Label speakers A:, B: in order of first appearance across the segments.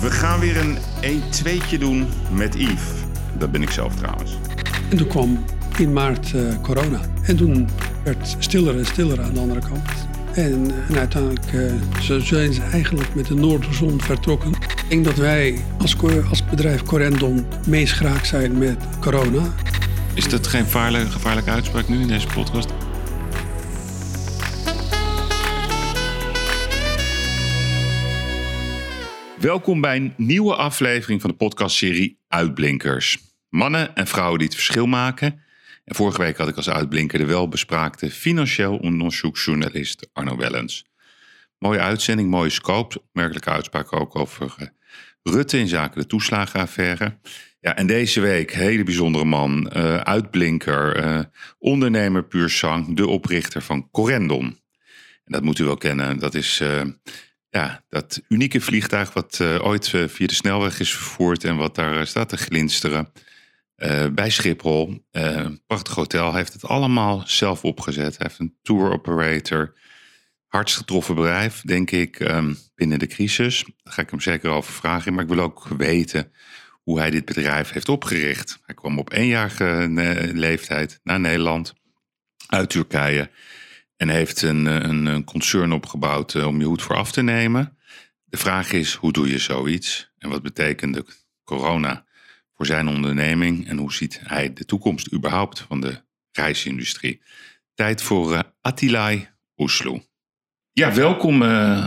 A: We gaan weer een 1-2'tje doen met Yves. Dat ben ik zelf trouwens.
B: En toen kwam in maart eh, corona. En toen werd het stiller en stiller aan de andere kant. En, en uiteindelijk eh, zijn ze eigenlijk met de Noorderzon vertrokken. Ik denk dat wij als, als bedrijf Corendon meest geraakt zijn met corona.
C: Is dat geen gevaarlijke, gevaarlijke uitspraak nu in deze podcast?
A: Welkom bij een nieuwe aflevering van de podcastserie Uitblinkers. Mannen en vrouwen die het verschil maken. En vorige week had ik als uitblinker de welbespraakte financieel onderzoeksjournalist Arno Wellens. Mooie uitzending, mooie scope. Opmerkelijke uitspraak ook over eh, Rutte in zaken de toeslagenaffaire. Ja, en deze week, hele bijzondere man, eh, uitblinker, eh, ondernemer puur sang, de oprichter van Corendon. En dat moet u wel kennen. Dat is ja, dat unieke vliegtuig wat eh, ooit eh, via de snelweg is vervoerd en wat daar eh, staat te glinsteren. bij Schiphol, een prachtig hotel. Heeft het allemaal zelf opgezet. Hij heeft een tour operator. Hardst getroffen bedrijf, denk ik, ehm, binnen de crisis. Daar ga ik hem zeker over vragen. Maar ik wil ook weten hoe hij dit bedrijf heeft opgericht. Hij kwam op eenjarige leeftijd naar Nederland uit Turkije. En heeft een, eh, een, een concern opgebouwd eh, om je hoed voor af te nemen. De vraag is, hoe doe je zoiets? En wat betekende corona voor zijn onderneming? En hoe ziet hij de toekomst überhaupt van de reisindustrie? Tijd voor eh, Attilay Oesloe. Ja, welkom uh.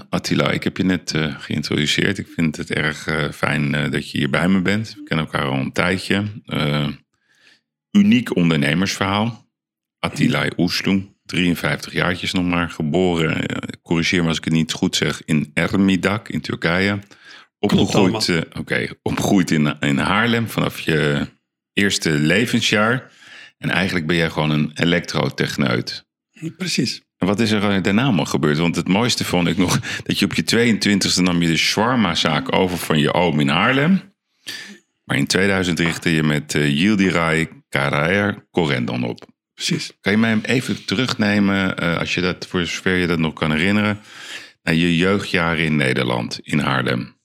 A: Ik heb je net uh, geïntroduceerd. Ik vind het erg uh, fijn uh, dat je hier bij me bent. We kennen elkaar al een tijdje. Uh, uniek ondernemersverhaal. Attila Oesloe, 53 jaartjes nog maar. Geboren, corrigeer me als ik het niet goed zeg, in Ermidak in Turkije. Opgegroeid, uh, okay, opgegroeid in, in Haarlem vanaf je eerste levensjaar. En eigenlijk ben jij gewoon een elektrotechneut.
B: Precies.
A: En wat is er daarna allemaal gebeurd? Want het mooiste vond ik nog dat je op je 22e nam je de shawarma-zaak over van je oom in Haarlem. Maar in 2000 richtte je met uh, Yildiray Karayer Corendon op.
B: Precies.
A: Kan je mij even terugnemen, uh, als je dat, voor zover je dat nog kan herinneren, naar je jeugdjaren in Nederland, in Haarlem?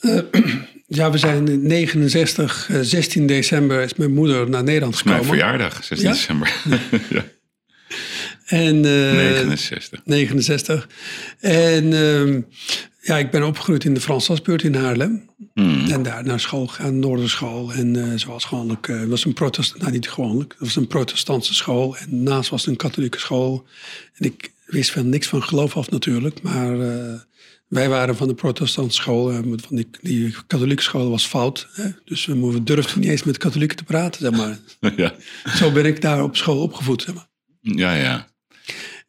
B: Uh, ja, we zijn in 69, 16 december is mijn moeder naar Nederland gekomen.
A: Mijn verjaardag, 16 ja? december. ja.
B: En, uh,
A: 69.
B: 69. En uh, ja, ik ben opgegroeid in de Fransasbeurt in Haarlem.
A: Hmm.
B: En daar naar school gegaan, Noorderschool. En uh, zoals gewoonlijk, uh, was een protestant, nou niet gewoonlijk, het was een protestantse school. En naast was het een katholieke school. En ik wist van niks van geloof af natuurlijk, maar uh, wij waren van de protestantse school. van die, die katholieke school was fout. Hè? Dus we, we durfden niet eens met katholieken te praten, zeg maar.
A: ja.
B: Zo ben ik daar op school opgevoed, zeg maar.
A: Ja, ja.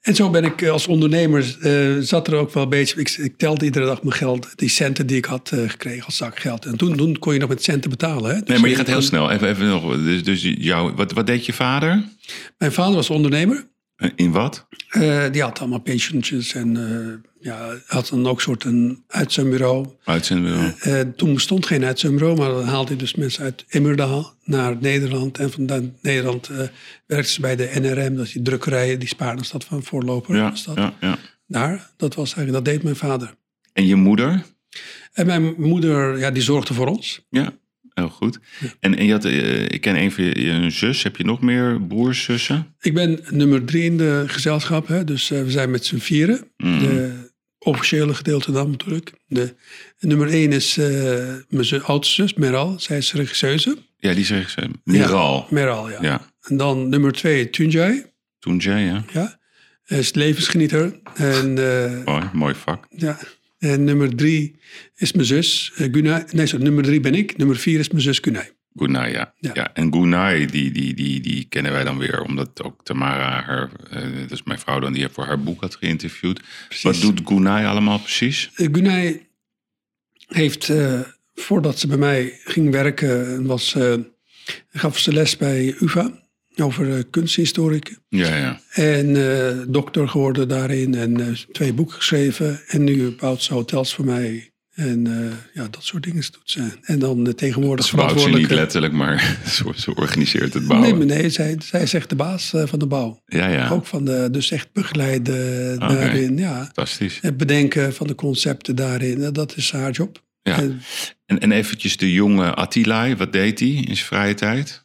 B: En zo ben ik als ondernemer, uh, zat er ook wel een beetje, ik, ik, telde iedere dag mijn geld, die centen die ik had uh, gekregen als zakgeld. En toen, toen kon je nog met centen betalen. Hè? Dus
A: nee, maar je gaat heel snel, even, even nog, dus, dus jou, wat, wat deed je vader?
B: Mijn vader was ondernemer.
A: Uh, in wat?
B: die had allemaal pensioentjes en ja, had dan ook soort een uitzendbureau.
A: Uitzendbureau.
B: Uh, toen bestond geen uitzendbureau, maar dan haalde hij dus mensen uit Immerdaal naar Nederland. En van Nederland werkte ze bij de NRM, dat is die drukkerij, die Spaardenstad van voorloper.
A: Ja,
B: dat.
A: ja, ja.
B: Daar, dat was eigenlijk, dat deed mijn vader.
A: En je moeder?
B: En mijn moeder, ja, die zorgde voor ons.
A: Ja, heel goed. Ja. En, en je had, uh, ik ken een van je, zus, heb je nog meer broers, zussen?
B: Ik ben nummer drie in de gezelschap, hè? dus we zijn met z'n vieren.
A: Mm.
B: De, officiële gedeelte dan natuurlijk. De, nummer één is uh, mijn oudste zus, Meral. Zij is regisseuse.
A: Ja, die is regisseuse. Meral.
B: Ja, Meral, ja.
A: ja.
B: En dan nummer twee, Tunjai.
A: Tunjai, ja.
B: Ja, is levensgenieter. En,
A: mooi, mooi vak.
B: Ja. En nummer drie is mijn zus, uh, Gunay. Nee, sorry, nummer drie ben ik. Nummer vier is mijn zus Gunay.
A: Gunay, ja. ja. ja. En Gunay, die, die, die, die kennen wij dan weer, omdat ook Tamara, haar, uh, dat is mijn vrouw dan, die heeft voor haar boek had geïnterviewd. Precies. Wat doet Gunay allemaal precies?
B: Gunay heeft, uh, voordat ze bij mij ging werken, was, gaf ze les bij UvA over kunsthistoriek.
A: Ja, ja.
B: En dokter geworden daarin en twee boeken geschreven. En nu bouwt ze hotels voor mij En eh, ja, dat soort dingen doet ze. En dan uh, tegenwoordig
A: Ze bouwt ze niet letterlijk, maar ze, organiseert het bouwen.
B: Nee, nee zij, zij zegt de baas uh, van de bouw.
A: Ja, ja.
B: Ook van de, dus echt begeleiden daarin. Ja.
A: Fantastisch.
B: Het bedenken van de concepten daarin, dat is haar job.
A: Ja.
B: En,
A: En, en eventjes de jonge Attila, wat deed hij in zijn vrije tijd?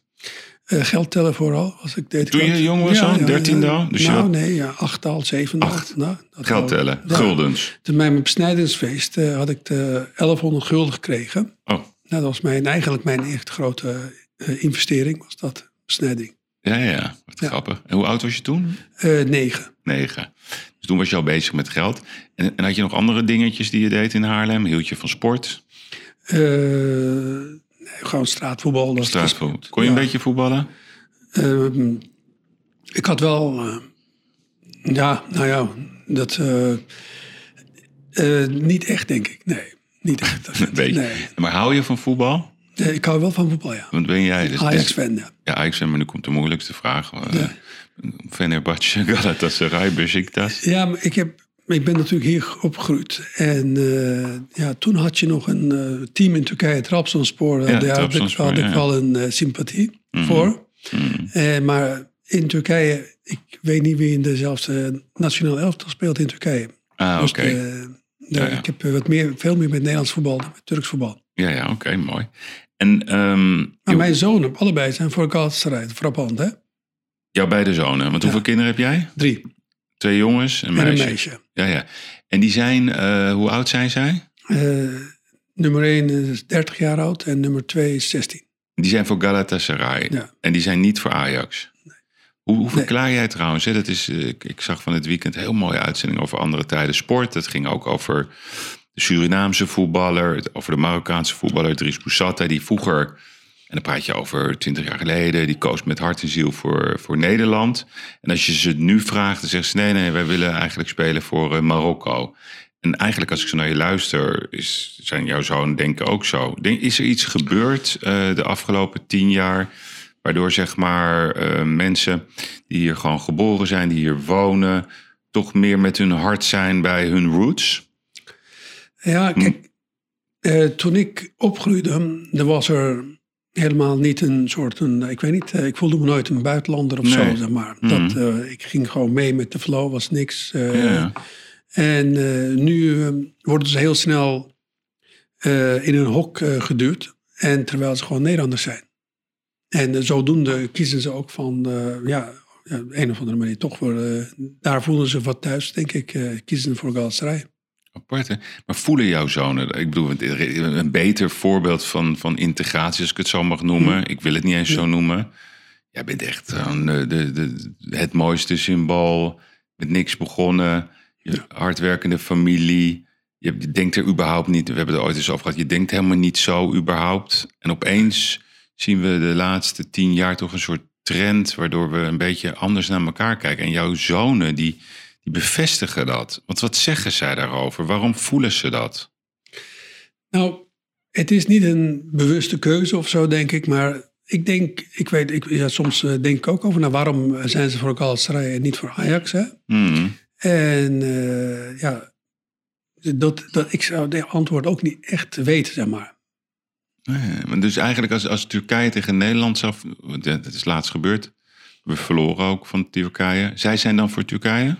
B: Eh, geld tellen vooral. Als ik deed,
A: Toen je jong was? 13 al? Dus
B: nou,
A: had-
B: nee, ja, achttal, zevental.
A: Acht.
B: Nou, dat
A: Geld tellen,
B: Ja.
A: guldens.
B: Toen bij mijn besnijdingsfeest eh, had ik de 1100 gulden gekregen.
A: Oh,
B: Nou, dat was mijn, eigenlijk mijn echt grote eh, investering, was dat, besnijding.
A: ja, ja, ja. Wat
B: Ja.
A: grappig. En hoe oud was je toen?
B: Eh, negen.
A: Negen. Dus toen was je al bezig met geld. En, en had je nog andere dingetjes die je deed in Haarlem? Hield je van sport?
B: Gewoon straatvoetbal. Dat
A: Straatvoetbal. Kon je een
B: Ja.
A: beetje voetballen?
B: Ehm, ik had wel, eh, ja, nou ja, dat eh, eh, niet echt, denk ik. Nee, niet echt.
A: Een beetje.
B: Nee.
A: Maar hou je van voetbal?
B: Nee, ik hou wel van voetbal, ja.
A: Want ben jij... Dus,
B: Ajax-fan, ja.
A: Ja, Ajax, maar nu komt de moeilijkste vraag. Uh, Fenerbahce, Galatasaray, Besiktas.
B: Ja, maar ik, heb, ik ben natuurlijk hier opgegroeid. En eh, ja, toen had je nog een eh, team in Turkije, Trabzonspor.
A: Ja,
B: Daar had ik, had ik
A: ja. Mhm.
B: wel een eh, sympathie voor. Eh, maar in Turkije, ik weet niet wie in dezelfde nationaal elftal speelt in Turkije.
A: Ah,
B: Dus
A: oké. Ja.
B: Ik heb wat meer, veel meer met Nederlands voetbal dan met Turks voetbal.
A: Ja, ja, oké, mooi. En ehm,
B: Maar mijn zonen, allebei, zijn voor Galatasaray. Frappant, hè?
A: jouw beide zonen, want hoeveel kinderen heb jij?
B: Drie.
A: Twee jongens en
B: En
A: meisje.
B: een meisje.
A: Ja, ja. En die zijn, eh, hoe oud zijn zij?
B: Eh, nummer één is 30 jaar oud en nummer twee is 16.
A: Die zijn voor Galatasaray.
B: Ja.
A: En die zijn niet voor Ajax. Hoe, hoe
B: Nee.
A: verklaar jij trouwens? Hè? Dat is, eh, ik, ik zag van het weekend een heel mooie uitzending over andere tijden sport. Het ging ook over de Surinaamse voetballer, over de Marokkaanse voetballer Dries Boussata, die vroeger, dan praat je over twintig jaar geleden, die koos met hart en ziel voor, voor Nederland. En als je ze nu vraagt, dan zeggen ze nee, nee, wij willen eigenlijk spelen voor eh, Marokko. En eigenlijk als ik zo naar je luister, is, zijn jouw zoon denken ook zo. Denk, is er iets gebeurd eh, de afgelopen tien jaar, waardoor zeg maar eh, mensen die hier gewoon geboren zijn, die hier wonen, toch meer met hun hart zijn bij hun roots?
B: Ja,
A: Hm.
B: kijk, toen ik opgroeide, er was er helemaal niet een soort, een, ik weet niet, eh, ik voelde me nooit een buitenlander of
A: Nee.
B: zo, zeg maar.
A: Mhm.
B: Dat, eh, ik ging gewoon mee met de flow, was niks. eh,
A: Ja.
B: En nu eh, worden ze heel snel in een hok geduwd, en terwijl ze gewoon Nederlanders zijn. En zodoende kiezen ze ook van, ja, op een of andere manier toch voor, daar voelen ze wat thuis, denk ik, kiezen ze voor Galatasaray.
A: Apart, hè? Maar voelen jouw zonen, ik bedoel, een beter voorbeeld van, van integratie, als ik het zo mag noemen. Ik wil het niet eens zo noemen. Jij bent echt gewoon de, de, de, het mooiste symbool. Met niks begonnen. Je hardwerkende familie. Je, je denkt er überhaupt niet, we hebben het er ooit eens over gehad. Je denkt helemaal niet zo überhaupt. En opeens zien we de laatste tien jaar toch een soort trend... waardoor we een beetje anders naar elkaar kijken. En jouw zonen, die, die bevestigen dat. Want wat zeggen zij daarover? Waarom voelen ze dat?
B: Nou, het is niet een bewuste keuze of zo, denk ik. Maar ik denk, ik weet, ik, ja, soms eh, denk ik ook over... Nou, waarom zijn ze voor Galatasaray en niet voor Ajax, hè?
A: Hmm.
B: En eh, ja, dat, dat, ik zou de antwoord ook niet echt weten, zeg maar.
A: Maar dus eigenlijk als, als Turkije tegen Nederland zou... Dat is laatst gebeurd. We verloren ook van Turkije. Zij zijn dan voor Turkije?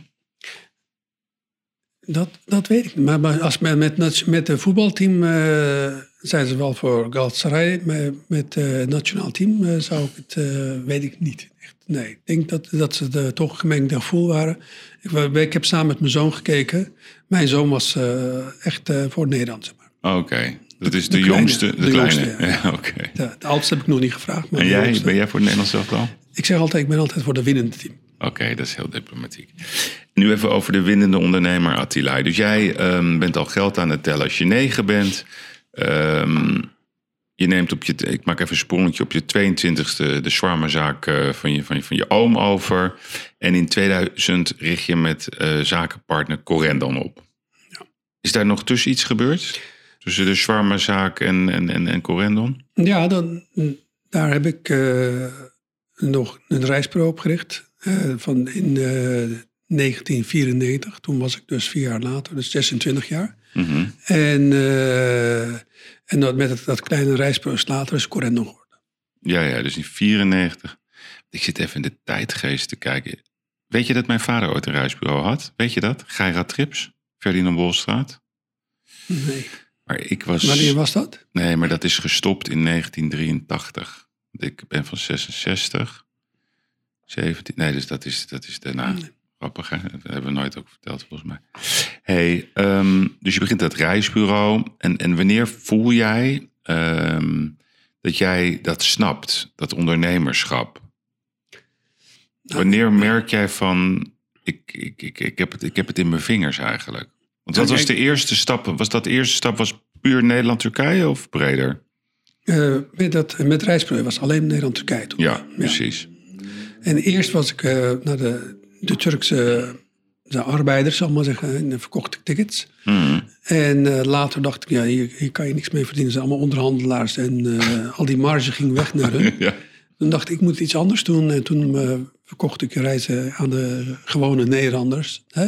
B: Dat, dat weet ik niet. Maar, maar als met, met, met het voetbalteam eh, zijn ze wel voor Galatasaray. Maar met het nationaal team eh, zou ik het, eh, weet ik niet. Echt, nee, ik denk dat, dat ze er toch gemengd gevoel waren. Ik, ik heb samen met mijn zoon gekeken. Mijn zoon was eh, echt eh, voor Nederland, zeg maar.
A: Oké, dat is de,
B: de
A: jongste. De,
B: de
A: kleine.
B: jongste, ja.
A: ja. oké.
B: De, de oudste heb ik nog niet gevraagd. Maar
A: En
B: de
A: jij,
B: jongste-
A: ben jij voor het Nederlands elftal?
B: Ik zeg altijd, ik ben altijd voor de winnende team.
A: Oké, dat is heel diplomatiek. Nu even over de winnende ondernemer Attila. Dus jij ehm, bent al geld aan het tellen als je negen bent. Ehm, je neemt op je, ik maak even een sprongetje, op je 22e de shawarmazaak eh, van, je, van, je, van je oom over. En in 2000 richt je met eh, zakenpartner Corendon op. Is daar nog tussen iets gebeurd? Tussen de shawarmazaak en, en, en, en Corendon?
B: Ja, dan, daar heb ik eh, nog een reisbureau opgericht. eh, van in 1994. Toen was ik dus vier jaar later, dus 26 jaar.
A: Mhm.
B: En, eh, en dat, met dat, dat kleine reisbureau later is Correndo geworden.
A: Ja, ja, dus in 94. Ik zit even in de tijdgeest te kijken. Weet je dat mijn vader ooit een reisbureau had? Weet je dat? Geira Trips, Ferdinand Bolstraat.
B: Nee.
A: Maar ik was...
B: Wanneer was dat?
A: Nee, maar dat is gestopt in 1983. Ik ben van 66. 17. Nee, dus dat is, dat is daarna.
B: Nee.
A: Grappig, hè? Dat hebben we nooit ook verteld, volgens mij. Hey, ehm, dus je begint dat reisbureau. En, en wanneer voel jij ehm, dat jij dat snapt, dat ondernemerschap?
B: Nou,
A: Wanneer merk jij van, ik, ik, ik, ik, heb het, ik heb het in mijn vingers eigenlijk? Want wat
B: Nou,
A: was de eerste stap? Was dat de eerste stap was puur Nederland-Turkije of breder?
B: Eh, met, dat, met reisbureau was alleen Nederland-Turkije toen.
A: Ja, precies.
B: En eerst was ik eh, naar de, de Turkse de arbeiders, zal ik maar zeggen, en verkocht ik tickets. En eh, later dacht ik, ja, hier, hier kan je niks mee verdienen. Ze zijn allemaal onderhandelaars en eh, al die marge ging weg naar hun.
A: Ja.
B: Toen dacht ik, ik moet iets anders doen. En toen eh, verkocht ik reizen aan de gewone Nederlanders. Hè?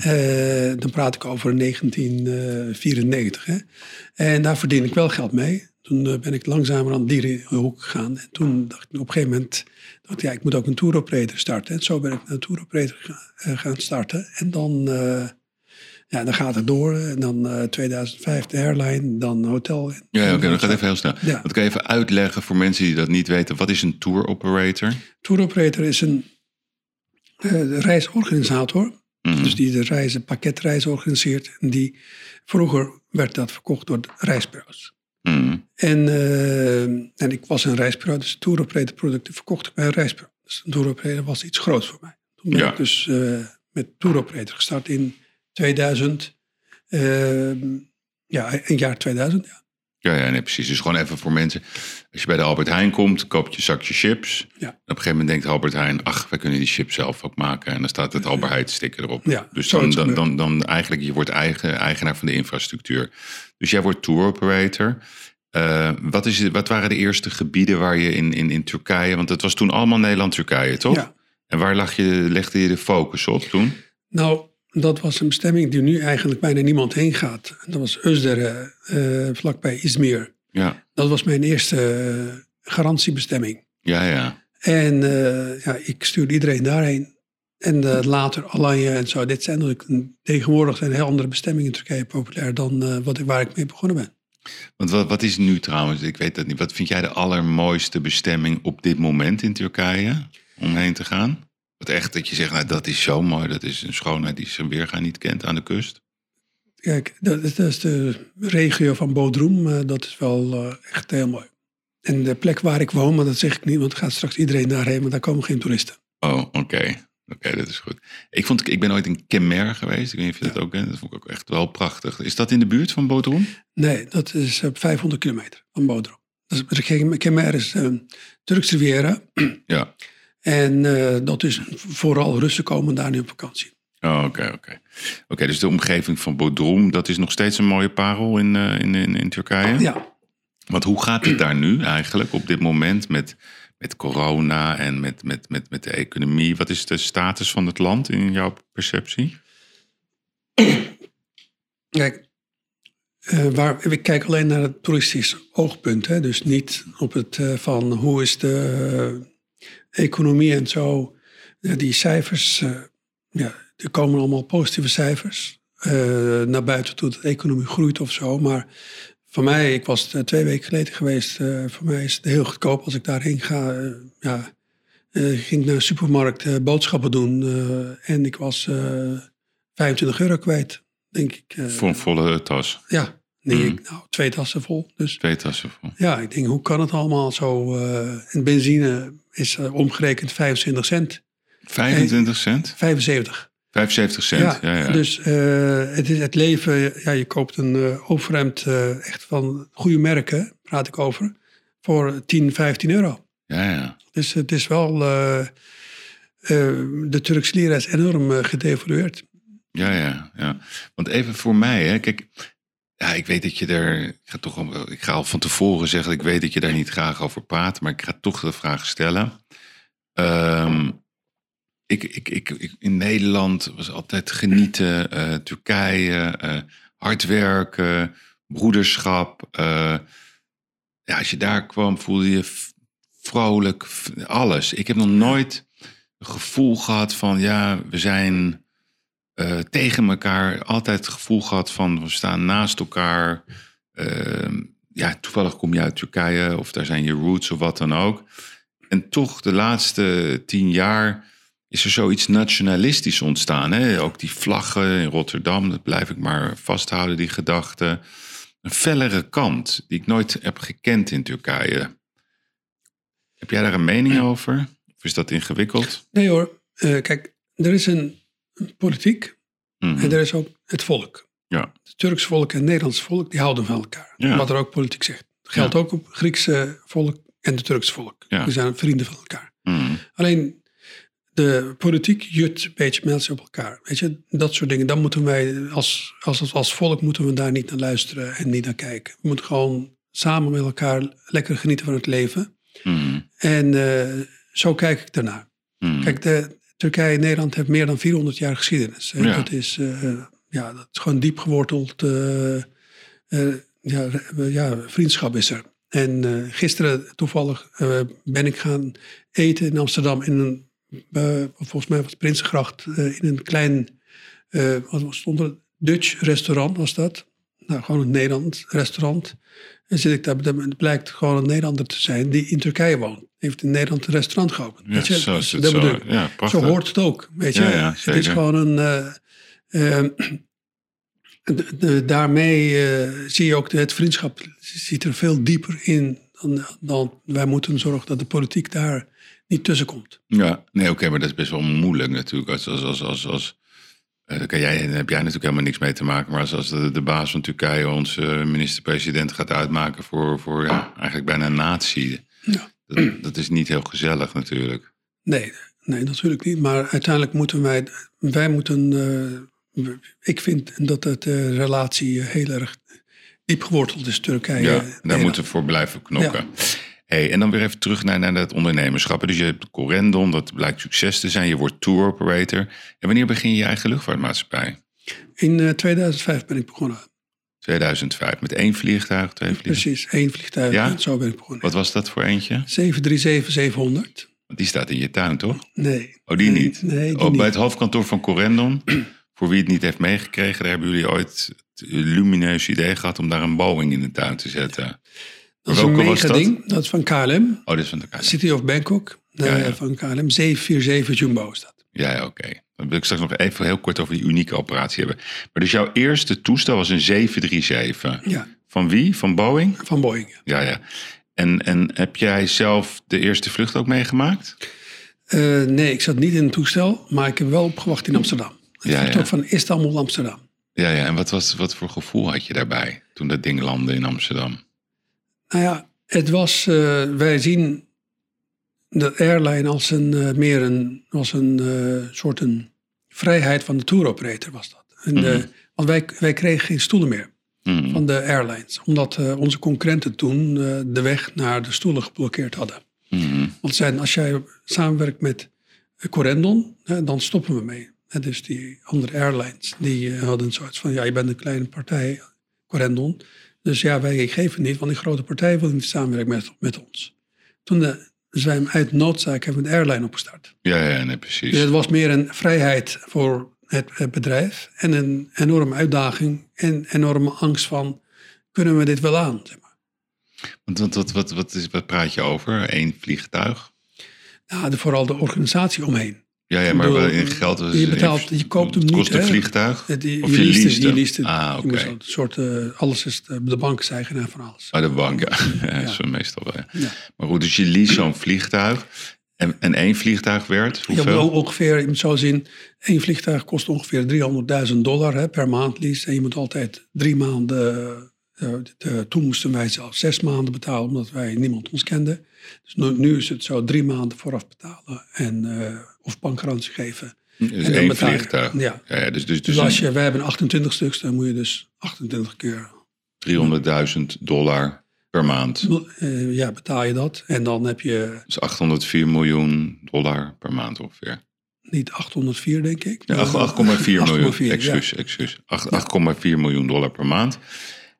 B: Eh, dan praat ik over 1994. Hè? En daar verdien ik wel geld mee. Toen eh, ben ik langzamer aan die hoek gegaan. En toen dacht ik op een gegeven moment, dacht ik, ja, ik moet ook een tour operator starten. En zo ben ik een tour operator ga- eh, gaan starten. En dan, eh, ja, dan gaat het door. En dan eh 2005 de airline, dan hotel.
A: Ja, oké, dat gaat even heel snel.
B: Ja.
A: Wat kan je even uitleggen voor mensen die dat niet weten? Wat is een tour operator?
B: Tour operator is een reisorganisator.
A: Mhm.
B: Dus die de reizen, pakketreizen organiseert. En die, vroeger werd dat verkocht door de reisbureaus.
A: Mhm.
B: En, eh, en ik was een reisbureau, dus tour operator producten verkocht ik bij een reisbureau. Dus een tour operator was iets groots voor mij. Toen ben
A: Ja.
B: ik dus eh, met tour operator gestart in 2000. eh, ja, een jaar 2000. Ja.
A: Ja, ja, nee, precies. Dus gewoon even voor mensen. Als je bij de Albert Heijn komt, koop je een zakje chips.
B: Ja.
A: En op een gegeven moment denkt Albert Heijn, ach, wij kunnen die chips zelf ook maken. En dan staat het Albert Heijn sticker erop.
B: Ja,
A: dus dan, dan, dan, eigenlijk, je wordt eigen, eigenaar van de infrastructuur. Dus jij wordt tour operator. Eh, wat, is, wat waren de eerste gebieden waar je in, in, in Turkije, want het was toen allemaal Nederland-Turkije, toch?
B: Ja.
A: En waar lag je, legde je de focus op toen?
B: Nou, dat was een bestemming die nu eigenlijk bijna niemand heen gaat. Dat was Özdere, eh vlakbij Izmir.
A: Ja,
B: Dat was mijn eerste eh, garantiebestemming.
A: ja, ja.
B: En eh, ja, ik stuurde iedereen daarheen. En later Alanya en zo. Dit zijn natuurlijk tegenwoordig zijn heel andere bestemmingen in Turkije populair dan wat ik, waar ik mee begonnen ben.
A: Want wat, wat is nu trouwens, ik weet dat niet, wat vind jij de allermooiste bestemming op dit moment in Turkije om heen te gaan? Wat echt dat je zegt, nou dat is zo mooi, dat is een schoonheid die zijn weerga niet kent aan de kust.
B: Kijk, dat, is- dat is de regio van Bodrum. eh, dat is wel eh, echt heel mooi. En de plek waar ik woon, maar dat zeg ik niet, want er gaat straks iedereen daarheen, maar daar komen geen toeristen.
A: Oh, oké. Oké, dat is goed. Ik, vond, ik ben ooit in Kemer geweest, ik weet niet of je dat ook kent, dat vond ik ook echt wel prachtig. Is dat in de buurt van Bodrum?
B: Nee, dat is op 500 kilometer van Bodrum. Dat is, Kemer is eh, Turks Riviera.
A: Ja.
B: En eh, dat is vooral Russen komen daar nu op vakantie.
A: Oh, oké, oké. Oké, dus de omgeving van Bodrum, dat is nog steeds een mooie parel in, eh, in, in, in Turkije?
B: Ja,
A: Want hoe gaat het daar nu eigenlijk op dit moment met, met corona en met, met, met, met de economie? Wat is de status van het land in jouw perceptie?
B: kijk, eh, waar, ik kijk alleen naar het toeristisch oogpunt. Hè, dus niet op het van hoe is de economie en zo. Die cijfers, eh, ja, er komen allemaal positieve cijfers. eh, naar buiten toe dat de economie groeit of zo. Maar voor mij, ik was eh, twee weken geleden geweest. voor mij is het heel goedkoop als ik daarheen ga. ja, ik ging naar de supermarkt boodschappen doen. en ik was eh 25 euro kwijt, denk ik.
A: Voor een volle tas.
B: Ja, nee,
A: Mhm.
B: ik, nou, twee tassen vol. Dus
A: Twee tassen vol.
B: ja, ik denk, hoe kan het allemaal zo? eh en benzine is eh, omgerekend 25 cent.
A: 25 cent?
B: 75.
A: 75 cent, ja. ja,
B: Dus eh, het is het leven, ja, je koopt een eh overhemd eh, echt van goede merken, praat ik over, voor 10, 15 euro.
A: ja, ja.
B: Dus het is wel, eh, eh, de Turkse lira is enorm eh, gedevalueerd.
A: Ja, ja, ja. Want even voor mij, hè, kijk, ja, ik weet dat je er, ik ga toch, al- ik ga al van tevoren zeggen, ik weet dat je daar niet graag over praat, maar ik ga toch de vraag stellen. Ehm, ik, ik, ik, ik- in Nederland was altijd genieten, eh, Turkije, eh, hard werken, broederschap. eh, ja, als je daar kwam, voelde je vrolijk, alles. Ik heb nog nooit een gevoel gehad van, ja, we zijn eh, tegen elkaar. Altijd het gevoel gehad van, we staan naast elkaar. Ehm, ja, toevallig kom je uit Turkije of daar zijn je roots of wat dan ook. En toch de laatste tien jaar is er zoiets nationalistisch ontstaan. Hè? Ook die vlaggen in Rotterdam, dat blijf ik maar vasthouden, die gedachte. Een fellere kant die ik nooit heb gekend in Turkije. Heb jij daar een mening over? Of is dat ingewikkeld?
B: Nee hoor, Eh, kijk, er is een, politiek
A: Mhm.
B: en er is ook het volk.
A: Ja.
B: Het Turks volk en het Nederlands volk, die houden van elkaar.
A: Ja.
B: Wat er ook politiek zegt. Dat geldt ook op het Griekse volk en het Turkse volk.
A: Ja.
B: Die zijn vrienden van elkaar.
A: Mhm.
B: Alleen de politiek jut een beetje mensen op elkaar. Weet je, dat soort dingen. Dan moeten wij als, als, als volk moeten we daar niet naar luisteren en niet naar kijken. We moeten gewoon samen met elkaar lekker genieten van het leven.
A: Mhm.
B: En eh, zo kijk ik daarnaar.
A: Mhm.
B: Kijk, de, Turkije en Nederland heeft meer dan 400 jaar geschiedenis.
A: Ja.
B: Dat, is, eh, ja, dat is gewoon diep geworteld. eh, eh, ja, ja, vriendschap is er. En gisteren toevallig ben ik gaan eten in Amsterdam in een, volgens mij was het Prinsengracht, in een klein, wat stond er, Dutch restaurant was dat. Nou, gewoon een Nederlands restaurant. En zit ik daar, het blijkt gewoon een Nederlander te zijn die in Turkije woont. Heeft in Nederland een restaurant geopend.
A: Ja,
B: je,
A: zo is het
B: dat
A: zo. Ja.
B: Zo hoort het ook, weet je.
A: Ja, ja,
B: het is gewoon een... eh, eh, de- de- daarmee eh, zie je ook de, het vriendschap zit er veel dieper in dan, dan wij moeten zorgen dat de politiek daar niet tussenkomt.
A: Ja, nee, oké, maar dat is best wel moeilijk natuurlijk. Als, als, als, als, als, daar kan jij, daar heb jij natuurlijk helemaal niks mee te maken. Maar als, als de, de baas van Turkije onze minister-president gaat uitmaken voor, voor ja, eigenlijk bijna een natie.
B: Ja.
A: Dat, dat is niet heel gezellig natuurlijk.
B: Nee, nee, natuurlijk niet. Maar uiteindelijk moeten wij, wij moeten, eh, ik vind dat het eh, relatie heel erg diep geworteld is, Turkije.
A: Ja, daar moeten we voor blijven knokken. Hey, en dan weer even terug naar, naar dat ondernemerschap. Dus je hebt Corendon, dat blijkt succes te zijn. Je wordt tour operator. En wanneer begin je je eigen luchtvaartmaatschappij?
B: In eh, 2005 ben ik begonnen.
A: 2005. Met één vliegtuig, twee vliegtuigen.
B: Precies, één vliegtuig.
A: Ja?
B: En zo ben ik begonnen.
A: Wat was dat voor eentje?
B: 737-700.
A: Want die staat in je tuin, toch?
B: Nee.
A: Oh, die
B: Nee,
A: niet?
B: Nee, die
A: oh, bij het hoofdkantoor van Corendon, voor wie het niet heeft meegekregen, daar hebben jullie ooit het lumineuze idee gehad om daar een Boeing in de tuin te zetten.
B: Dat is een mega
A: dat?
B: ding. Dat is van KLM.
A: Oh, dit is van elkaar.
B: City of Bangkok.
A: Ja,
B: eh,
A: ja.
B: Van KLM. 747 Jumbo is dat.
A: Ja, ja, oké. Dan wil ik straks nog even heel kort over die unieke operatie hebben. Maar dus jouw eerste toestel was een 737.
B: Ja,
A: Van wie? Van Boeing?
B: van Boeing.
A: Ja, ja. En, en heb jij zelf de eerste vlucht ook meegemaakt?
B: Eh, nee, ik zat niet in het toestel, maar ik heb wel opgewacht in Amsterdam. Het
A: Ja, ja.
B: van Istanbul Amsterdam.
A: Ja, ja. En wat, was, wat voor gevoel had je daarbij toen dat ding landde in Amsterdam?
B: Nou ja, het was, eh, wij zien de airline als een, eh, meer een, als een eh, soort een vrijheid van de tour operator was dat. En,
A: Mhm.
B: want wij, wij kregen geen stoelen meer
A: Hmm.
B: van de airlines. Omdat onze concurrenten toen de weg naar de stoelen geblokkeerd hadden.
A: Hmm.
B: Want zeiden, als jij samenwerkt met Corendon, dan stoppen we mee. Dus die andere airlines, die hadden zoiets van, ja, je bent een kleine partij, Corendon. Dus ja, wij geven niet, want die grote partij wil niet samenwerken met, met ons. Toen eh, zijn we uit noodzaak hebben we een airline opgestart.
A: Ja, ja, nee, precies.
B: Dus het was meer een vrijheid voor het, het bedrijf en een enorme uitdaging en enorme angst van, kunnen we dit wel aan? Zeg maar.
A: Want wat, wat, wat, wat, is, wat praat je over? Eén vliegtuig?
B: Nou, de, vooral de organisatie omheen.
A: Ja, ja maar
B: bedoel,
A: wel in geld. was-
B: je betaalt- je koopt hem
A: het
B: niet,
A: kost een
B: hè?
A: vliegtuig?
B: Het- je,
A: Of
B: je leest het,
A: leest
B: je leest het.
A: Ah, oké.
B: een soort, eh, alles is, de, de bank is eigenaar van alles.
A: Bij de bank, ja. ja,
B: Ja.
A: Zo meestal wel. ja. Maar goed, dus je lease zo'n vliegtuig. En, en één vliegtuig werd hoeveel?
B: ongeveer, je moet zo zien, één vliegtuig kost ongeveer 300.000 dollar hè, per maand lease. En je moet altijd drie maanden, eh, de- toen moesten wij zelfs zes maanden betalen, omdat wij niemand ons kenden. Dus nu, nu is het zo drie maanden vooraf betalen en, eh, of bankgarantie geven.
A: Dus
B: en
A: één vliegtuig.
B: ja.
A: Ja, dus dus,
B: Dus
A: dus
B: als je, wij hebben 28 stuks, dan moet je dus 28 keer
A: 300.000 dollar per maand.
B: eh, ja, betaal je dat. En dan heb je
A: Dus 804 miljoen dollar per maand ongeveer.
B: niet 804 denk ik.
A: Ja,
B: maar
A: 8,4 miljoen.
B: 8,4, ja.
A: Excuus, excuus. Acht- 8,4 miljoen dollar per maand.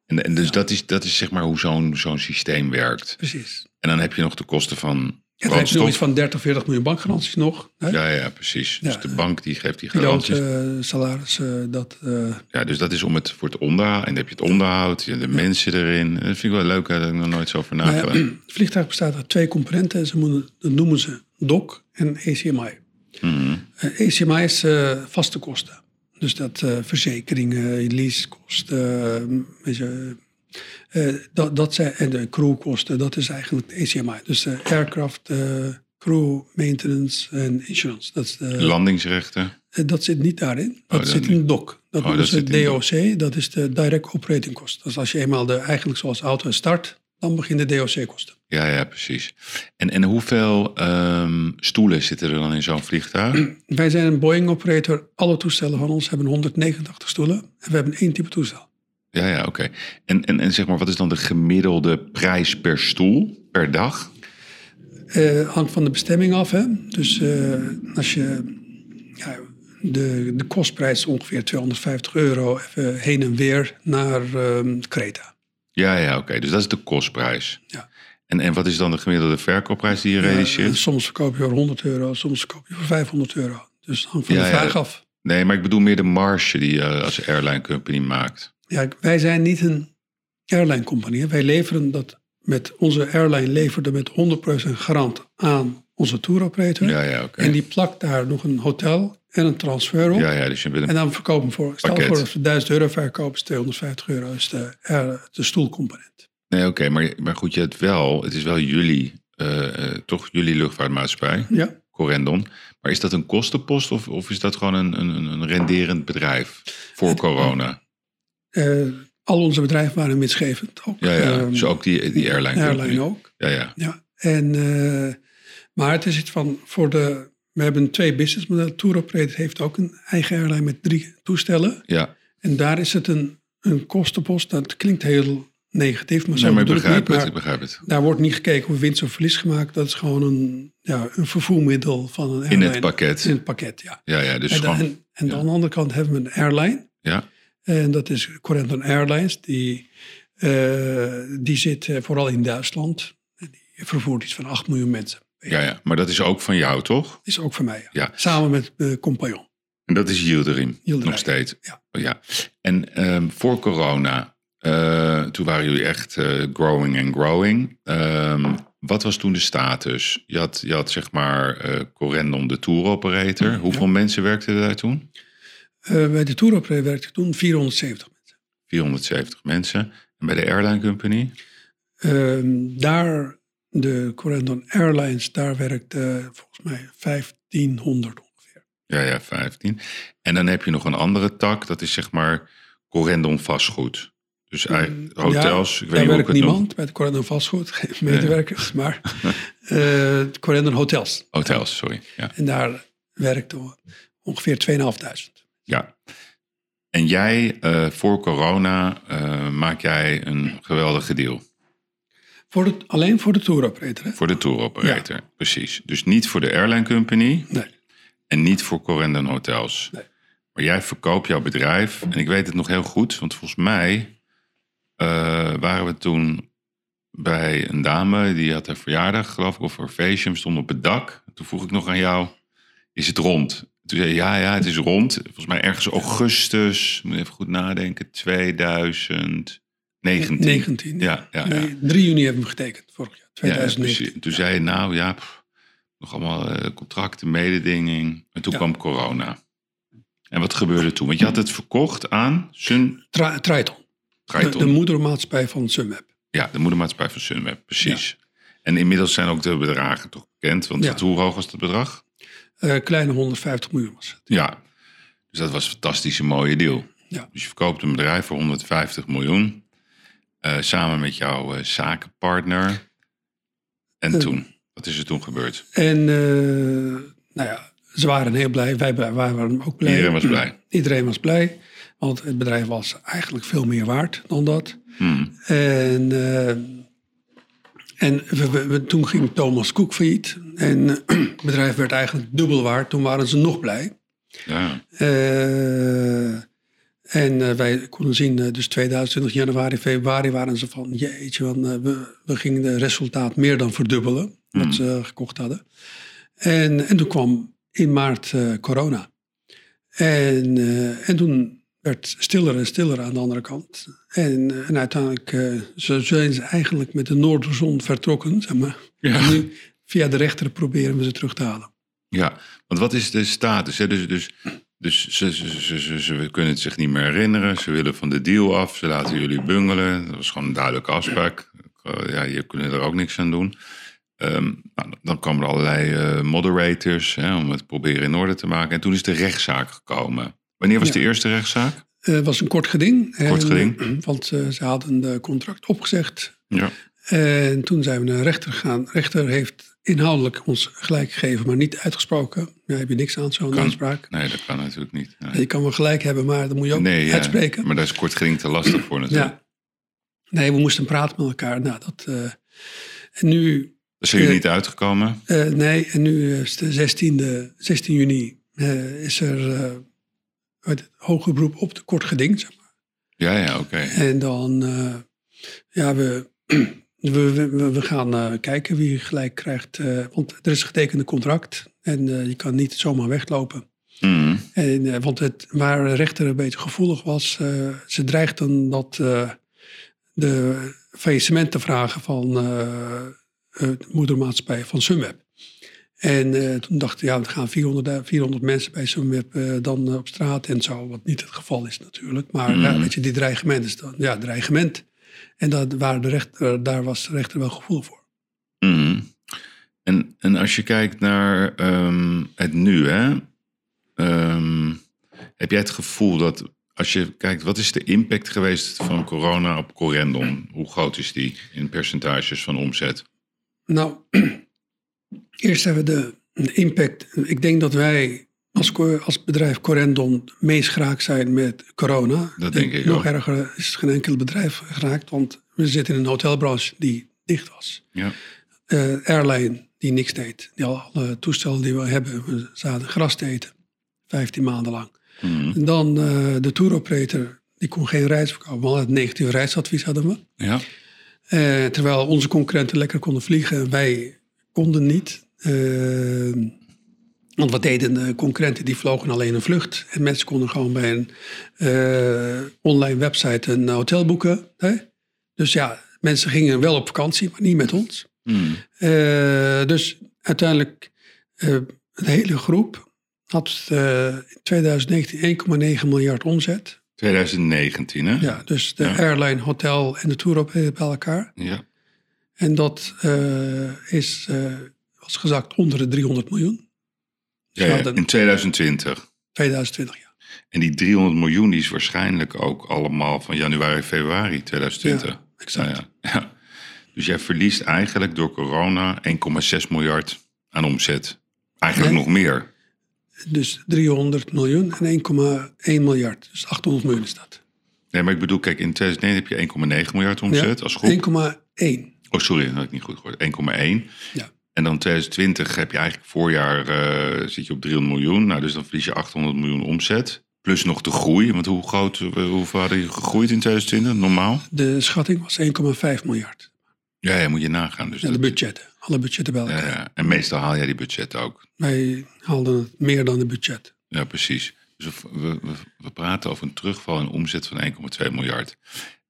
A: En, en dus dat, is, dat is zeg maar hoe zo'n zo'n systeem werkt.
B: Precies.
A: En dan heb je nog de kosten van
B: Ja, dan heb je nog
A: brandstof.
B: iets van 30, 40 miljoen bankgaranties nog. Hè?
A: Ja, ja, precies.
B: Ja,
A: dus de bank die geeft die
B: Piloot,
A: garanties.
B: eh, salarissen, dat... eh,
A: Ja, dus dat is om het voor het onderhoud. En dan heb je het onderhoud, je- de mensen erin. Dat vind ik wel leuk, daar heb ik nog nooit zo over
B: Nou
A: nagedacht.
B: het vliegtuig bestaat uit twee componenten. Ze moeten, dat noemen ze DOC en ACMI.
A: Mhm.
B: Eh, ACMI is eh, vaste kosten. Dus dat eh, verzekeringen, leasekosten, eh, dat, dat zijn, en de crewkosten, dat is eigenlijk ACMI. Dus de aircraft, eh, crew, maintenance en insurance. Dat, is de,
A: Landingsrechten.
B: eh, dat zit niet daarin. Dat
A: dat
B: zit in DOC. Dat
A: dat in de
B: DOC, dat is de direct operating cost. Dus als je eenmaal de, eigenlijk zoals auto start, dan begint de DOC-kosten.
A: Ja, ja, precies. En, en hoeveel ehm, stoelen zitten er dan in zo'n vliegtuig?
B: Wij zijn een Boeing-operator. Alle toestellen van ons hebben 189 stoelen. En we hebben één type toestel.
A: Ja, ja, oké. En, en, en zeg maar, wat is dan de gemiddelde prijs per stoel per dag?
B: Eh hangt van de bestemming af. Hè? Dus eh, als je... Ja, de, de kostprijs is ongeveer 250 euro even heen en weer naar ehm Creta.
A: Ja, ja, oké. Dus dat is de kostprijs.
B: Ja.
A: En, en wat is dan de gemiddelde verkoopprijs die je
B: Ja,
A: realiseert?
B: soms verkoop je voor 100 euro, soms verkoop je voor 500 euro. Dus het hangt van
A: Ja,
B: de
A: ja.
B: vraag af.
A: Nee, maar ik bedoel meer de marge die je als airline company maakt.
B: Ja, wij zijn niet een airline compagnie. Wij leveren dat met onze airline leverde met 100% garant aan onze tour operator.
A: Ja, ja, oké.
B: En die plakt daar nog een hotel en een transfer op.
A: Ja, ja, dus je bent
B: En
A: een...
B: dan verkopen we voor, stel
A: Pakket.
B: voor dat we 1000 euro verkopen, is 250 euro is de, air- de stoelcomponent.
A: Nee, oké, maar, maar goed, je hebt wel... Het is wel jullie, eh, eh, toch jullie luchtvaartmaatschappij,
B: Ja,
A: Corendon. Maar is dat een kostenpost of, of is dat gewoon een, een, een renderend bedrijf voor corona?
B: Eh, al onze bedrijven waren winstgevend. Ook,
A: Ja, ja.
B: ehm,
A: Dus ook die, die airline
B: airline ook.
A: Ja, ja.
B: Ja, en, eh, maar het is iets van voor de. We hebben twee businessmodellen. Tour Operator heeft ook een eigen airline met drie toestellen.
A: Ja,
B: En daar is het een, een kostenpost. Dat klinkt heel negatief, maar zo
A: nee, maar ik
B: niet.
A: het, ik begrijp het.
B: daar wordt niet gekeken hoe winst of verlies gemaakt. Dat is gewoon een, ja, een vervoermiddel van een
A: In
B: airline.
A: het pakket.
B: In het pakket, ja.
A: Ja, ja, dus
B: en,
A: gewoon...
B: en, en
A: ja.
B: aan de andere kant hebben we een airline.
A: Ja,
B: En dat is Corendon Airlines. Die, eh, die zit eh, vooral in Duitsland. Die vervoert iets van 8 miljoen mensen.
A: ja, ja, maar dat is ook van jou, toch?
B: Is ook voor mij. Ja.
A: Ja.
B: Samen met de compagnon.
A: En dat is Yildirim, nog steeds.
B: ja.
A: Oh, ja. En ehm, voor corona, toen waren jullie echt growing and growing. Ehm, wat was toen de status? Je had, je had zeg maar Corendon, de tour operator. Hoeveel mensen werkten er daar toen?
B: Eh, bij de Tour Operator werkte ik toen 470 mensen.
A: 470 mensen. En bij de airline company?
B: Ehm, daar, de Corendon Airlines, daar werkte volgens mij 1500 ongeveer.
A: Ja, ja, 15. En dan heb je nog een andere tak, dat is zeg maar Corendon vastgoed. Dus eigenlijk hotels,
B: Ja,
A: ik weet
B: daar
A: niet
B: werkt
A: het
B: niemand bij de Corendon Vastgoed, geen medewerkers, maar eh Corendon Hotels.
A: Hotels, sorry. Ja.
B: En daar werkte ongeveer 2500.
A: Ja. En jij, eh, voor corona, eh, maak jij een geweldige deal.
B: Voor de, alleen voor de tour operator, hè?
A: Voor de tour operator, precies. Dus niet voor de airline company
B: Nee.
A: en niet voor Corendon Hotels.
B: Nee.
A: Maar jij verkoopt jouw bedrijf. En ik weet het nog heel goed, want volgens mij eh, waren we toen bij een dame. Die had haar verjaardag, geloof ik, of haar feestje. We stonden op het dak. Toen vroeg ik nog aan jou, is het rond? Toen zei ja, ja, het is rond. Volgens mij ergens augustus, moet even goed nadenken, 2019.
B: 19.
A: Ja, ja, ja.
B: Nee, 3 juni hebben we getekend, vorig jaar,
A: Ja,
B: 2019.
A: precies. Toen zei je, nou ja, pff, nog allemaal eh, contracten, mededinging. En toen kwam corona. En wat gebeurde toen? Want je had het verkocht aan Sun
B: Tra- Triton, de,
A: Triton.
B: de moedermaatschappij van Sunweb.
A: ja, de moedermaatschappij van Sunweb, precies. En inmiddels zijn ook de bedragen toch bekend. Want hoe hoog was het bedrag?
B: Eh, kleine 150 miljoen was het.
A: Ja. Dus dat was een fantastische mooie deal.
B: Ja.
A: Dus je verkoopt een bedrijf voor 150 miljoen. eh, samen met jouw eh, zakenpartner. En toen? Wat is er toen gebeurd?
B: En nou ja, ze waren heel blij. Wij, waren ook blij.
A: Iedereen was blij.
B: Iedereen was blij. Want het bedrijf was eigenlijk veel meer waard dan dat.
A: Hmm.
B: En, En we, we- we- toen ging Thomas Cook failliet. En het bedrijf werd eigenlijk dubbel waard. Toen waren ze nog blij.
A: Ja.
B: Eh, en eh, wij konden zien, eh, dus 2020, januari, februari waren ze van... Jeetje, want, we, we gingen de resultaat meer dan verdubbelen. Wat
A: Mm.
B: ze gekocht hadden. En, en toen kwam in maart corona. En, en toen werd stiller en stiller aan de andere kant. En, eh, en uiteindelijk eh, zo zijn ze eigenlijk met de Noorderzon vertrokken. Zeg maar.
A: Ja.
B: En nu via de rechter proberen we ze terug te halen.
A: Ja, want wat is de status? Hè? Dus, dus, dus ze, ze, ze, ze, kunnen het zich niet meer herinneren. Ze willen van de deal af. Ze laten jullie bungelen. Dat was gewoon een duidelijke afspraak. Eh, Ja, je kunt er ook niks aan doen. Ehm, nou, dan kwamen er allerlei moderators hè, om het proberen in orde te maken. En toen is de rechtszaak gekomen. Wanneer was
B: Ja.
A: de eerste rechtszaak?
B: Eh, Het was een kort geding.
A: Kort geding.
B: eh, want eh, ze hadden de contract opgezegd.
A: Ja.
B: En toen zijn we naar de rechter gegaan. De rechter heeft inhoudelijk ons gelijk gegeven, maar niet uitgesproken. Daar heb je niks aan, zo'n uitspraak.
A: Nee, dat kan natuurlijk niet. Nee,
B: Je kan wel gelijk hebben, maar dat moet je ook
A: Nee, ja,
B: uitspreken.
A: maar daar is kort geding te lastig voor natuurlijk.
B: Ja. Nee, we moesten praten met elkaar. Nou, dat, eh, en nu,
A: zijn jullie
B: Eh,
A: niet uitgekomen?
B: eh, nee, en nu is de 16e, 16 juni eh, is er het hoger beroep op de kort geding. Zeg maar.
A: Ja, ja, oké.
B: En dan, eh, ja, we, we, we, we gaan eh, kijken wie gelijk krijgt. eh, want er is een getekende contract en je kan niet zomaar weglopen.
A: Mhm.
B: En, want het, waar de rechter een beetje gevoelig was, ze dreigden dat de faillissement te vragen van de moedermaatschappij van Sunweb. En eh, toen dachten we, ja, er gaan 400, eh, 400 mensen bij Sunweb eh, dan eh, op straat en zo. Wat niet het geval is natuurlijk. Maar ja,
A: Mhm.
B: weet je, die dreigement is dan, ja, dreigement. En dat, waar de rechter, daar was de rechter wel gevoelig voor.
A: Mhm. En, en als je kijkt naar ehm, het nu, hè, ehm, heb jij het gevoel dat als je kijkt, wat is de impact geweest van corona op Corendon? Hoe groot is die in percentages van omzet?
B: Nou, eerst hebben we de, de impact. Ik denk dat wij als, als bedrijf Corendon meest geraakt zijn met corona.
A: Dat denk ik
B: Nog
A: ook.
B: erger is geen enkel bedrijf geraakt, want we zitten in een hotelbranche die dicht was.
A: Ja.
B: Eh, airline die niks deed. Die al alle toestellen die we hebben, we zaten gras te eten. 15 maanden lang.
A: Mhm.
B: En dan eh, de tour operator, die kon geen reis verkopen. Hadden het negatief reisadvies hadden we.
A: ja.
B: Eh, terwijl onze concurrenten lekker konden vliegen, wij konden niet. Eh, want wat deden de concurrenten? Die vlogen alleen een vlucht. En mensen konden gewoon bij een eh, online website een hotel boeken. Hè? Dus ja, mensen gingen wel op vakantie, maar niet met ons. Eh, dus uiteindelijk, eh de hele groep had eh, in 2019 1,9 miljard omzet.
A: 2019, hè?
B: Ja, dus de
A: Ja.
B: airline, hotel en de tour op bij elkaar.
A: Ja.
B: En dat eh, is, eh, was gezakt onder de 300 miljoen.
A: Ja, ja,
B: hadden-
A: in 2020.
B: 2020, ja.
A: En die 300 miljoen die is waarschijnlijk ook allemaal van januari, februari 2020.
B: Ja, exact.
A: Nou ja, ja. Dus jij verliest eigenlijk door corona 1,6 miljard aan omzet. Eigenlijk nog meer.
B: Dus 300 miljoen en 1,1 miljard. Dus 800 miljoen is dat.
A: Nee, maar ik bedoel, kijk, in 2009 heb je 1,9 miljard omzet als groep.
B: 1,1.
A: Oh, sorry, dat had ik niet goed gehoord. 1,1.
B: Ja.
A: En dan 2020 heb je eigenlijk voorjaar eh, zit je op 300 miljoen. Nou, dus dan verlies je 800 miljoen omzet. Plus nog de groei. Want hoe groot, eh, hoeveel hadden je gegroeid in 2020? Normaal?
B: De schatting was 1,5 miljard.
A: Ja, ja, moet je nagaan. Dus
B: Ja, de
A: dat-
B: budgetten. Alle budgetten bij elkaar.
A: ja. En meestal haal jij die budgetten ook.
B: Wij haalden het meer dan de budget.
A: Ja, precies. Dus we- we praten over een terugval in omzet van 1,2 miljard.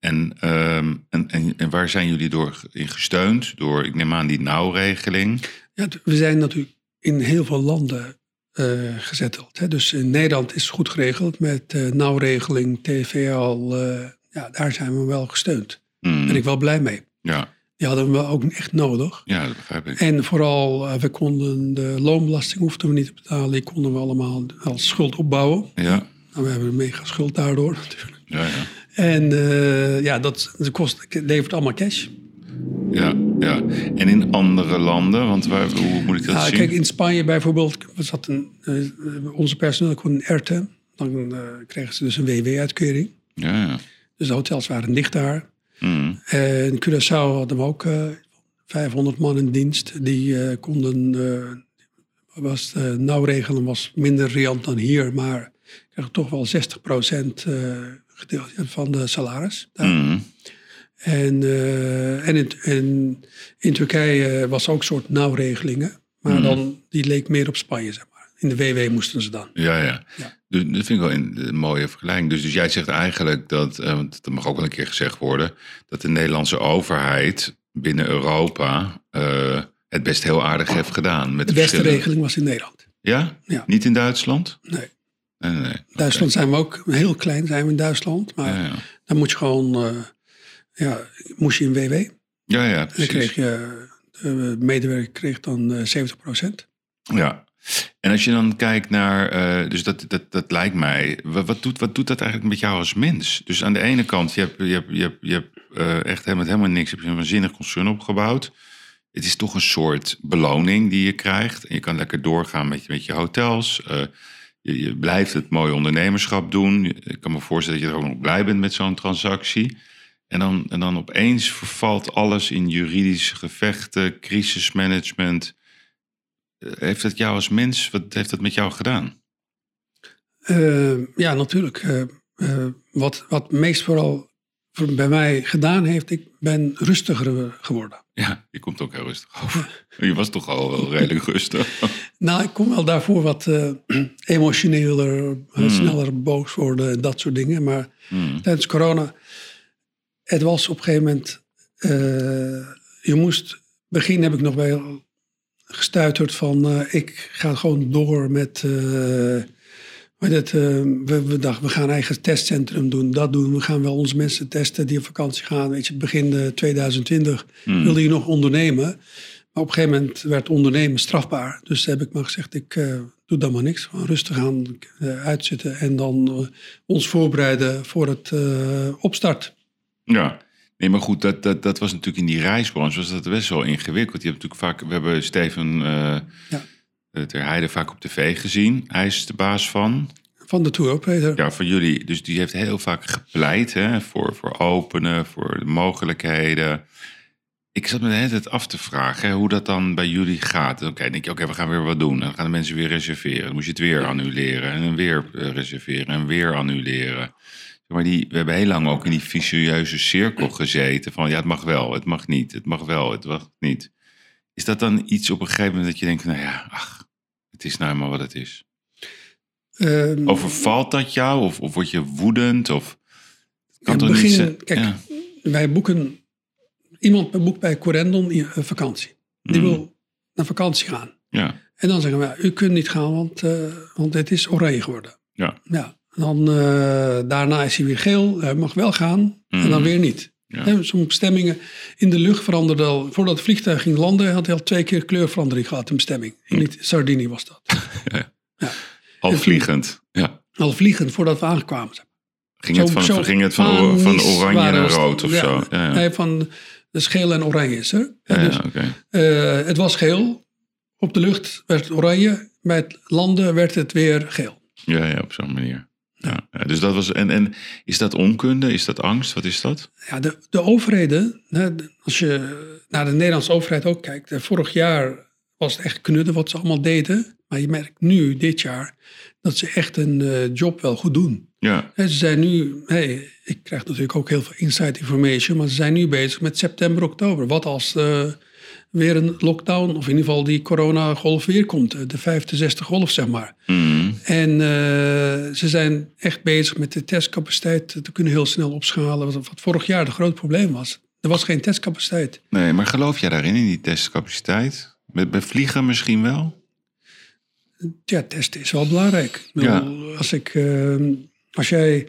A: En, ehm, en, en, en waar zijn jullie door in gesteund? Door, ik neem aan, die nauwregeling.
B: Ja, we zijn natuurlijk in heel veel landen eh gezetteld. Hè. Dus in Nederland is het goed geregeld met eh nauwregeling, TVL. eh, ja, daar zijn we wel gesteund.
A: Hmm,
B: Daar ben ik wel blij mee.
A: ja,
B: Die hadden we ook echt nodig.
A: ja, dat begrijp ik.
B: En vooral, eh, we konden de loonbelasting hoefden we niet te betalen. Die konden we allemaal als schuld opbouwen.
A: Ja,
B: Nou, we hebben een mega schuld daardoor natuurlijk.
A: ja, ja.
B: En eh, ja, dat, dat kost, levert allemaal cash.
A: Ja, ja. En in andere landen, want waar, hoe moet ik dat
B: Ja,
A: zien?
B: kijk, in Spanje bijvoorbeeld, we zaten, eh, onze personeel kon een ERTE. Dan eh, kregen ze dus een WW-uitkering.
A: Ja, ja.
B: Dus de hotels waren dicht daar.
A: Hmm,
B: En Curaçao hadden we ook eh 500 man in dienst. Die konden, was, de nauwregelen was minder riant dan hier, maar kregen toch wel 60% gedeeld van de salaris.
A: Mhm.
B: En, eh, en, in, en in Turkije was ook een soort nauwregelingen. Maar
A: Mhm.
B: dan, die leek meer op Spanje, zeg maar. In de WW moesten ze dan.
A: Ja, ja.
B: Ja.
A: Dus, dat vind ik wel een, een mooie vergelijking. Dus, dus jij zegt eigenlijk dat, eh, want dat mag ook wel een keer gezegd worden, dat de Nederlandse overheid binnen Europa eh, het best heel aardig heeft gedaan. Met
B: De beste
A: verschillende-
B: regeling was in Nederland.
A: Ja?
B: Ja.
A: Niet in Duitsland?
B: Nee.
A: Nee, nee,
B: Duitsland zijn we ook heel klein, zijn we in Duitsland. Maar
A: Ja, ja.
B: dan moet je gewoon, eh, ja, moest je in WW.
A: Ja, ja,
B: dan
A: precies.
B: kreeg je, de medewerker kreeg dan eh 70%.
A: Ja. En als je dan kijkt naar, eh, dus dat, dat, dat lijkt mij, wat, wat, doet, wat doet dat eigenlijk met jou als mens? Dus aan de ene kant, je hebt, je hebt, je hebt, je hebt eh, echt met helemaal niks, heb je een waanzinnig concern opgebouwd. Het is toch een soort beloning die je krijgt. En je kan lekker doorgaan met, je- met je hotels. Eh, je, blijft het mooie ondernemerschap doen. Ik kan me voorstellen dat je er ook nog blij bent met zo'n transactie. En dan, en dan opeens vervalt alles in juridische gevechten, crisismanagement. Eh, Heeft dat jou als mens, wat heeft dat met jou gedaan?
B: Eh, ja, natuurlijk. Eh, wat, wat meest vooral voor- bij mij gedaan heeft, ik ben rustiger geworden.
A: Ja, je komt ook heel rustig over. Je was toch al wel redelijk rustig.
B: Nou, ik kon wel daarvoor wat eh, emotioneler, eh,
A: Hmm.
B: sneller boos worden en dat soort dingen. Maar
A: Hmm.
B: tijdens corona, het was op een gegeven moment, eh, je moest, begin heb ik nog wel gestuiterd van, ik ga gewoon door met, het, eh, we, we dachten, we gaan een eigen testcentrum doen, dat doen. We gaan wel onze mensen testen die op vakantie gaan. Weet je, begin eh, 2020
A: Hmm.
B: wilde je nog ondernemen. Maar op een gegeven moment werd ondernemen strafbaar. Dus heb ik maar gezegd, ik eh, doe dan maar niks. Gewoon rustig aan eh, uitzitten en dan ons voorbereiden voor het opstart.
A: Ja. Nee, maar goed, dat, dat, dat was natuurlijk in die reisbranche was dat best wel ingewikkeld. Je hebt natuurlijk vaak, we hebben Steven
B: Ja.
A: Eh, Ter Heide vaak op tv gezien. Hij is de baas van.
B: Van de tour operator.
A: Ja, van jullie. Dus die heeft heel vaak gepleit hè, voor, voor openen, voor de mogelijkheden. Ik zat me de hele tijd af te vragen hè, hoe dat dan bij jullie gaat. Oké, denk je, oké, we gaan weer wat doen. Dan gaan de mensen weer reserveren. Dan moet je het weer annuleren. En weer eh, reserveren en weer annuleren. Maar die, we hebben heel lang ook in die vicieuze cirkel gezeten. Van ja, het mag wel, het mag niet, het mag wel, het mag niet. Is dat dan iets op een gegeven moment dat je denkt, nou ja, ach, het is nou maar wat het is.
B: Ehm,
A: Overvalt dat jou? Of, of word je woedend? Of kan
B: het begin, kijk,
A: ja.
B: wij boeken, iemand boekt bij Corendon een vakantie. Die
A: Mm.
B: wil naar vakantie gaan.
A: ja,
B: En dan zeggen we, u kunt niet gaan, want, eh, want het is oranje geworden.
A: ja,
B: Ja, dan eh, daarna is hij weer geel, hij mag wel gaan en dan
A: Mhm.
B: weer niet.
A: Ja.
B: Sommige bestemmingen in de lucht veranderden al. Voordat het vliegtuig ging landen, had hij al twee keer kleurverandering gehad in bestemming.
A: Mhm.
B: Niet Sardinië was dat.
A: al vliegend. Ja.
B: Al vliegend voordat we aankwamen.
A: Ging het van,
B: zo
A: ging het van, van oranje naar rood of
B: ja,
A: zo? Ja, ja.
B: Nee, van de geel en oranje is er.
A: Ja,
B: Ja,
A: ja,
B: dus, eh, het was geel. Op de lucht werd het oranje. Bij het landen werd het weer geel.
A: ja, ja, op zo'n manier. Ja. dus dat was, en, en is dat onkunde? Is dat angst? Wat is dat?
B: Ja, de, de overheden, als je naar de Nederlandse overheid ook kijkt. Vorig jaar was het echt knudden wat ze allemaal deden. Maar je merkt nu, dit jaar, dat ze echt een eh, job wel goed doen.
A: Ja,
B: Ze zijn nu, hey, ik krijg natuurlijk ook heel veel inside information, maar ze zijn nu bezig met september, oktober. Wat als eh, weer een lockdown, of in ieder geval die coronagolf weer komt, eh, de vijfde, zesde golf, zeg maar.
A: Mm.
B: En eh, ze zijn echt bezig met de testcapaciteit te kunnen heel snel opschalen, wat, wat vorig jaar het groot probleem was. Er was geen testcapaciteit.
A: Nee, maar geloof jij daarin, in die testcapaciteit? Met, bij vliegen misschien wel?
B: Ja, testen is wel belangrijk. Ik
A: Ja.
B: Als, ik, eh, als jij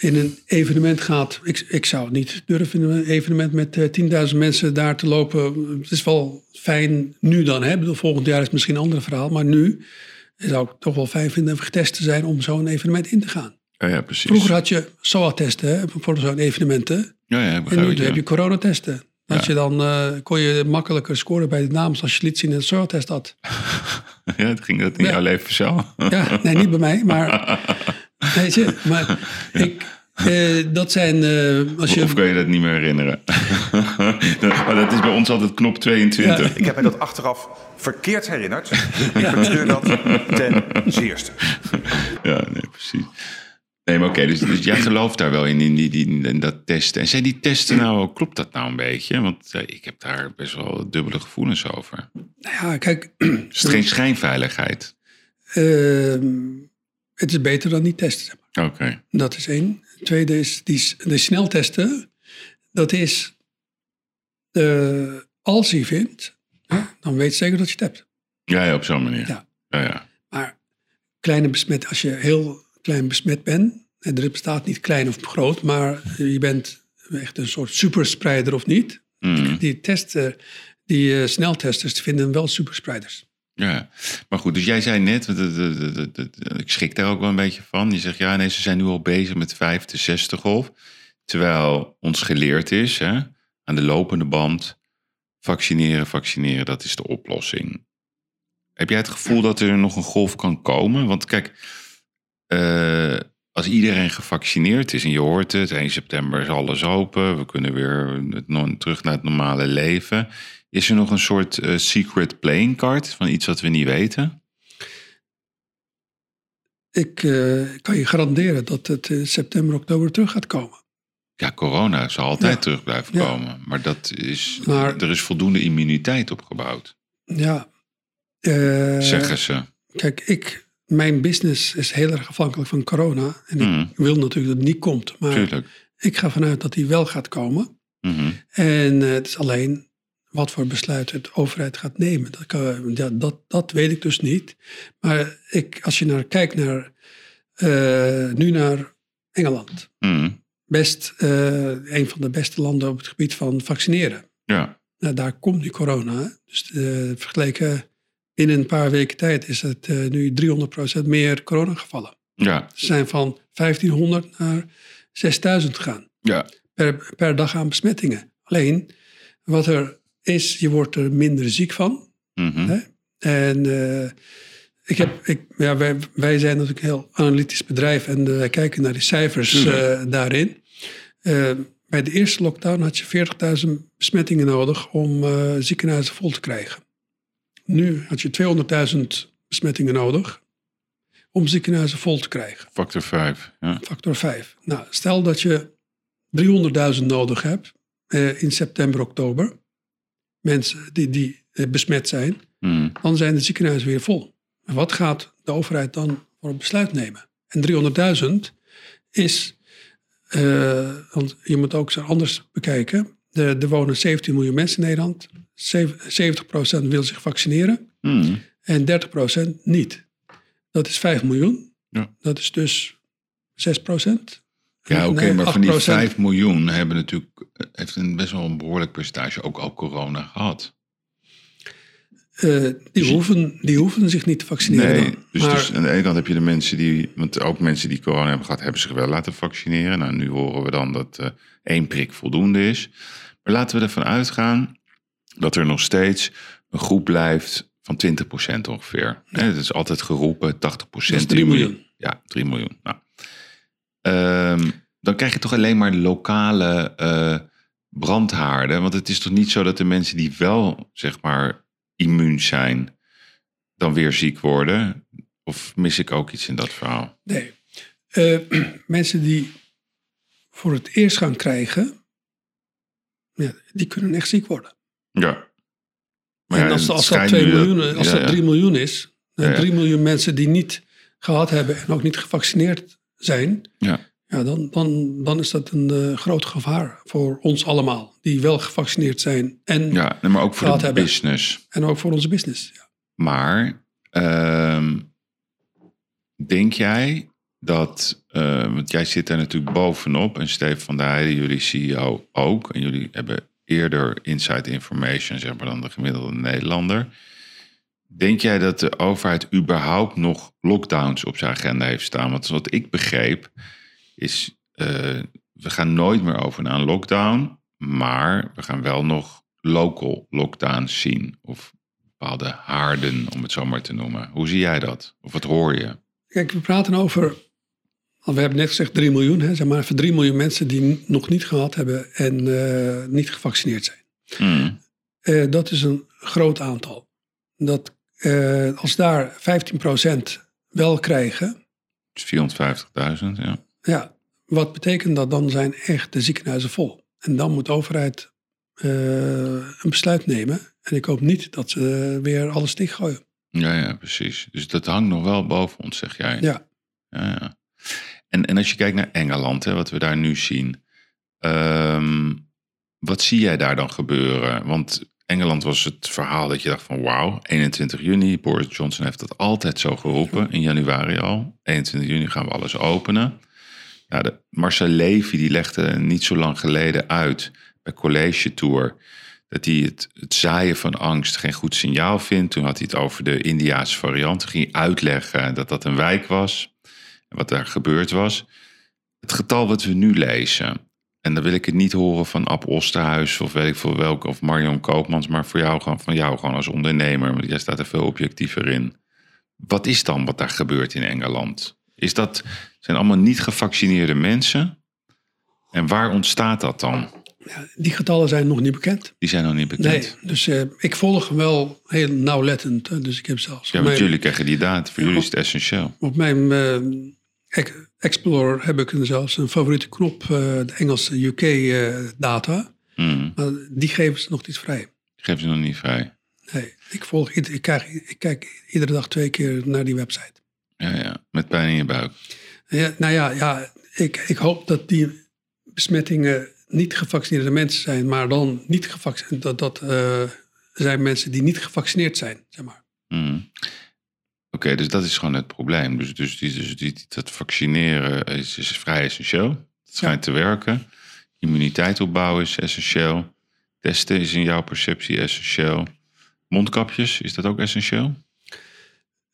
B: in een evenement gaat, ik, ik zou het niet durven in een evenement met eh, 10.000 mensen daar te lopen. Het is wel fijn nu dan, hè? Ik bedoel, volgend jaar is het misschien een ander verhaal, maar nu zou ik toch wel fijn vinden om getest te zijn om zo'n evenement in te gaan.
A: Ja, ja precies.
B: Vroeger had je SOA-testen voor zo'n evenementen.
A: ja, ja,
B: En nu
A: ik,
B: heb je coronatesten.
A: Ja.
B: je dan eh, kon je makkelijker scoren bij de naams als je liet zien in een SOA-test had.
A: Ja, het ging dat in jouw leven zo?
B: Ja, nee, niet bij mij, maar weet je, maar ik, Eh, dat zijn, eh, als je...
A: Of kun je dat niet meer herinneren? maar dat is bij ons altijd knop 22.
D: Ik heb mij dat achteraf verkeerd herinnerd. Ik betreur dat ten zeerste.
A: Ja, nee, precies. Nee, maar oké, dus, dus jij gelooft daar wel in, in, die, die, in dat testen. En zijn die testen nou, klopt dat nou een beetje? Want eh, ik heb daar best wel dubbele gevoelens over.
B: Nou ja, kijk,
A: Is het geen schijnveiligheid?
B: ehm, het is beter dan niet testen.
A: Oké.
B: Dat is één. Tweede is, die, de sneltesten, dat is, eh, als je vindt, dan weet je zeker dat je het hebt.
A: Ja, ja, op zo'n manier.
B: Ja.
A: Ja, ja.
B: Maar kleine besmet, als je heel klein besmet bent, en er bestaat niet klein of groot, maar je bent echt een soort superspreider of niet.
A: Mm.
B: Die testen, die eh, sneltesters vinden wel superspreiders.
A: Ja, maar goed, dus jij zei net, de- de- de- de- de- de- ik schrik daar ook wel een beetje van. Je zegt, ja, nee, ze zijn nu al bezig met vijfde, zesde golf. Terwijl ons geleerd is, hè, aan de lopende band, vaccineren, vaccineren, dat is de oplossing. Heb jij het gevoel dat er nog een golf kan komen? Want kijk, eh, als iedereen gevaccineerd is en je hoort het, 1 september is alles open, we kunnen weer terug naar het normale leven. Is er nog een soort eh, secret playing card van iets wat we niet weten?
B: Ik eh, kan je garanderen dat het in september, oktober terug gaat komen.
A: Ja, corona zal altijd
B: Ja.
A: terug blijven
B: Ja.
A: komen. Maar, dat is,
B: Maar-
A: er is voldoende immuniteit opgebouwd,
B: Ja. Eh,
A: zeggen ze.
B: Kijk, ik, mijn business is heel erg afhankelijk van corona. En
A: Mhm.
B: ik wil natuurlijk dat het niet komt. Maar
A: Tuurlijk.
B: ik ga vanuit dat die wel gaat komen.
A: Mhm.
B: En het is alleen wat voor besluit de overheid gaat nemen. Dat, kan, dat, dat weet ik dus niet. Maar ik, als je naar, kijkt naar, eh, nu naar Engeland.
A: Mhm.
B: Best eh, een van de beste landen op het gebied van vaccineren.
A: Ja,
B: Nou, daar komt nu corona. Dus eh, vergeleken in een paar weken tijd is het nu 300% meer coronagevallen.
A: ja,
B: Ze zijn van 1500 naar 6000 gegaan
A: ja.
B: per, per dag aan besmettingen. Alleen, wat er is, je wordt er minder ziek van.
A: Mhm.
B: Hè? En eh, ik heb, ik, ja, wij, wij zijn natuurlijk een heel analytisch bedrijf en eh, wij kijken naar die cijfers eh, daarin. Bij de eerste lockdown had je 40.000 besmettingen nodig om ziekenhuizen vol te krijgen. Nu had je 200.000 besmettingen nodig om ziekenhuizen vol te krijgen.
A: Factor 5. Ja.
B: Factor 5. Nou, stel dat je 300.000 nodig hebt eh, in september, oktober. Mensen die, die eh, besmet zijn.
A: Mhm.
B: Dan zijn de ziekenhuizen weer vol. En wat gaat de overheid dan voor een besluit nemen? En 300.000 is, eh, want je moet ook zo anders bekijken. Er, er wonen 17 miljoen mensen in Nederland. Zev- 70% wil zich vaccineren
A: Mhm.
B: en 30% niet. Dat is 5 miljoen.
A: Ja.
B: Dat is dus 6%.
A: Ja, oké, maar van die
B: 8%.
A: 5 miljoen hebben natuurlijk, heeft een best wel een behoorlijk percentage ook al corona gehad.
B: Eh, die, hoeven, die hoeven zich niet te vaccineren.
A: Nee,
B: dan.
A: dus,
B: maar
A: dus aan de ene kant heb je de mensen die, want ook mensen die corona hebben gehad, hebben zich wel laten vaccineren. Nou, nu horen we dan dat eh, één prik voldoende is. Maar laten we ervan uitgaan dat er nog steeds een groep blijft van 20% ongeveer. Het is altijd geroepen, 80%.
B: Dat is 3 miljoen.
A: Ja, 3 miljoen. Nou, Ehm, dan krijg je toch alleen maar lokale eh, brandhaarden. Want het is toch niet zo dat de mensen die wel, zeg maar, immuun zijn, dan weer ziek worden? Of mis ik ook iets in dat verhaal?
B: nee. Eh, mensen die voor het eerst gaan krijgen, ja, die kunnen echt ziek worden.
A: Ja.
B: en als, dat,
A: schijnt
B: 2
A: nu
B: miljoen, als
A: ja,
B: dat
A: ja.
B: 3 miljoen is,
A: Ja, ja.
B: 3 miljoen mensen die niet gehad hebben en ook niet gevaccineerd zijn,
A: Ja.
B: Ja, dan, dan, dan is dat een eh, groot gevaar voor ons allemaal, die wel gevaccineerd zijn en,
A: Ja, maar ook voor de
B: hebben.
A: business.
B: en ook voor onze business. Ja.
A: Maar ehm, denk jij dat, eh, want jij zit daar natuurlijk bovenop en Steve van der Heijden, jullie CEO ook, en jullie hebben eerder inside information zeg maar, dan de gemiddelde Nederlander. Denk jij dat de overheid überhaupt nog lockdowns op zijn agenda heeft staan? Want wat ik begreep is, eh, we gaan nooit meer over naar een lockdown, maar we gaan wel nog local lockdowns zien. Of bepaalde haarden, om het zo maar te noemen. Hoe zie jij dat? Of wat hoor je?
B: Kijk, we praten over we hebben net gezegd 3 miljoen, hè, zeg maar, voor 3 miljoen mensen die nog niet gehad hebben en eh, niet gevaccineerd zijn.
A: Hmm.
B: Eh, dat is een groot aantal. Dat, eh, als daar 15% wel krijgen,
A: Dus 450.000, ja.
B: Ja, wat betekent dat? Dan zijn echt de ziekenhuizen vol. En dan moet de overheid eh, een besluit nemen. En ik hoop niet dat ze weer alles dichtgooien.
A: Ja, ja, precies. Dus dat hangt nog wel boven ons, zeg jij.
B: Ja,
A: Ja, ja. En, en als je kijkt naar Engeland, hè, wat we daar nu zien. ehm, wat zie jij daar dan gebeuren? Want Engeland was het verhaal dat je dacht van wauw, 21 juni. Boris Johnson heeft dat altijd zo geroepen, in januari al. 21 juni gaan we alles openen. De, Marcel Levy die legde niet zo lang geleden uit bij College Tour... dat hij het, zaaien van angst geen goed signaal vindt. Toen had hij het over de Indiaanse variant. Ging hij uitleggen dat dat een wijk was en wat daar gebeurd was. Het getal wat we nu lezen, en dan wil ik het niet horen van Ab Osterhuis of weet ik veel welke, of Marion Koopmans, maar voor jou gewoon, van jou gewoon als ondernemer, want jij staat er veel objectiever in. Wat is dan wat daar gebeurt in Engeland? Is dat, zijn allemaal niet gevaccineerde mensen? En waar ontstaat dat dan?
B: ja, die getallen zijn nog niet bekend.
A: Die zijn nog niet bekend.
B: Nee, dus eh, ik volg wel heel nauwlettend. hè. Dus ik heb zelfs
A: Ja, want jullie krijgen die data. Voor jullie is het essentieel.
B: op mijn eh, Ex- Explorer heb ik een, zelfs een favoriete knop, eh, de Engelse UK-data.
A: Hmm.
B: maar die geven ze nog niet vrij.
A: Geef ze nog niet vrij.
B: Nee, ik, volg, ik, kijk, ik kijk iedere dag twee keer naar die website.
A: Ja, ja. Met pijn in je buik.
B: Ja, nou ja, ja ik, ik hoop dat die besmettingen niet gevaccineerde mensen zijn, maar dan niet gevaccineerd. Dat, dat eh, zijn mensen die niet gevaccineerd zijn, zeg maar.
A: Hmm. Oké, dus dat is gewoon het probleem. Dus, dus, die, dus die, dat vaccineren is, is vrij essentieel. Het schijnt te werken. Immuniteit opbouwen is essentieel. Testen is in jouw perceptie essentieel. Mondkapjes, is dat ook essentieel?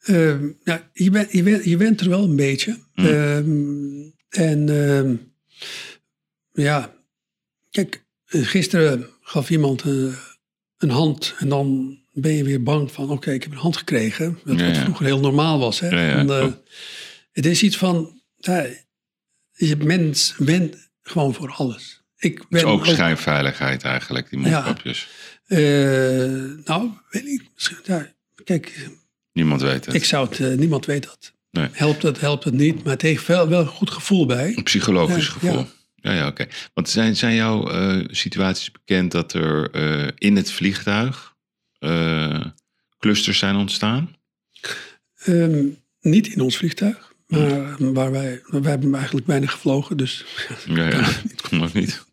B: Ehm, ja, je, bent, je, bent, je bent er wel een beetje.
A: Mm.
B: Ehm, en ehm, ja, kijk, eh, gisteren gaf iemand eh, een hand en dan ben je weer bang van, oké, ik heb een hand gekregen. Wat,
A: Ja,
B: vroeger heel normaal was. Hè?
A: Ja,
B: En, eh, het is iets van, ja, je mens bent gewoon voor alles. Ik ben
A: is ook schijnveiligheid eigenlijk, die mondkapjes.
B: eh, nou, weet ik, kijk,
A: Niemand weet het.
B: ik zou het, eh, niemand weet dat.
A: Nee.
B: Helpt het, helpt het niet, maar het heeft wel, wel een goed gevoel bij.
A: Een psychologisch gevoel.
B: ja.
A: Ja, ja, oké. Want zijn, zijn jouw eh, situaties bekend dat er eh, in het vliegtuig clusters zijn ontstaan?
B: Ehm, niet in ons vliegtuig, maar waar wij, wij hebben eigenlijk weinig gevlogen. Dus.
A: Ja, ja. dat komt nog niet.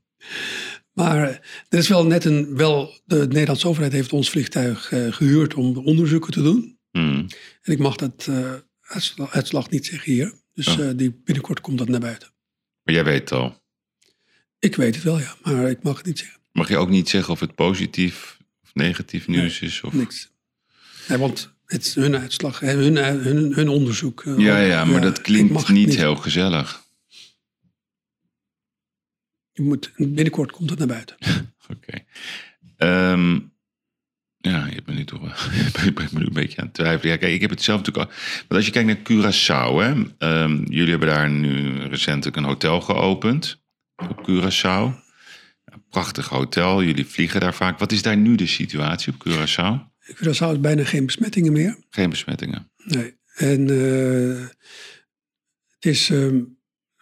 B: Maar er is wel net een, wel, de Nederlandse overheid heeft ons vliegtuig eh, gehuurd om onderzoeken te doen.
A: Hmm.
B: En ik mag dat eh, uitslag, uitslag niet zeggen hier. Dus
A: Oh.
B: eh, die, binnenkort komt dat naar buiten.
A: Maar jij weet het al.
B: Ik weet het wel, ja, maar ik mag het niet zeggen.
A: Mag je ook niet zeggen of het positief of negatief nieuws is? Of...
B: Niks. Nee, want het is hun uitslag, hè, hun, hun, hun onderzoek. eh,
A: Ja, ja, maar dat klinkt niet, heel gezellig.
B: Je moet, binnenkort komt het naar buiten.
A: Oké. Ehm, ja, je bent nu toch wel me nu een beetje aan het twijfelen. Ja, kijk, ik heb het zelf natuurlijk al. Want als je kijkt naar Curaçao, hè, ehm, jullie hebben daar nu recentelijk een hotel geopend op Curaçao. Prachtig hotel, jullie vliegen daar vaak. Wat is daar nu de situatie op Curaçao?
B: Ik vind er bijna geen besmettingen meer.
A: Geen besmettingen.
B: Nee. En eh, het is ehm,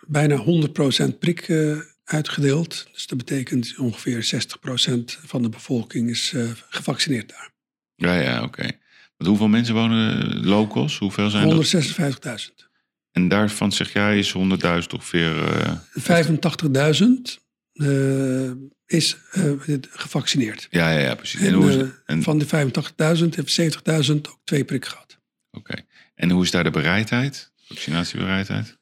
B: bijna 100% prik eh, uitgedeeld. Dus dat betekent ongeveer 60% van de bevolking is eh, gevaccineerd daar.
A: Ja, ja, oké. Want hoeveel mensen wonen locals? Hoeveel zijn dat?
B: 156.000.
A: En daarvan zeg jij is 100.000 ongeveer. eh,
B: 85.000 eh, is eh, gevaccineerd.
A: ja, ja, ja, precies. En,
B: En,
A: hoe is, en,
B: Van de 85.000 heeft 70.000 ook twee prik gehad.
A: Oké. En hoe is daar de bereidheid? Vaccinatiebereidheid?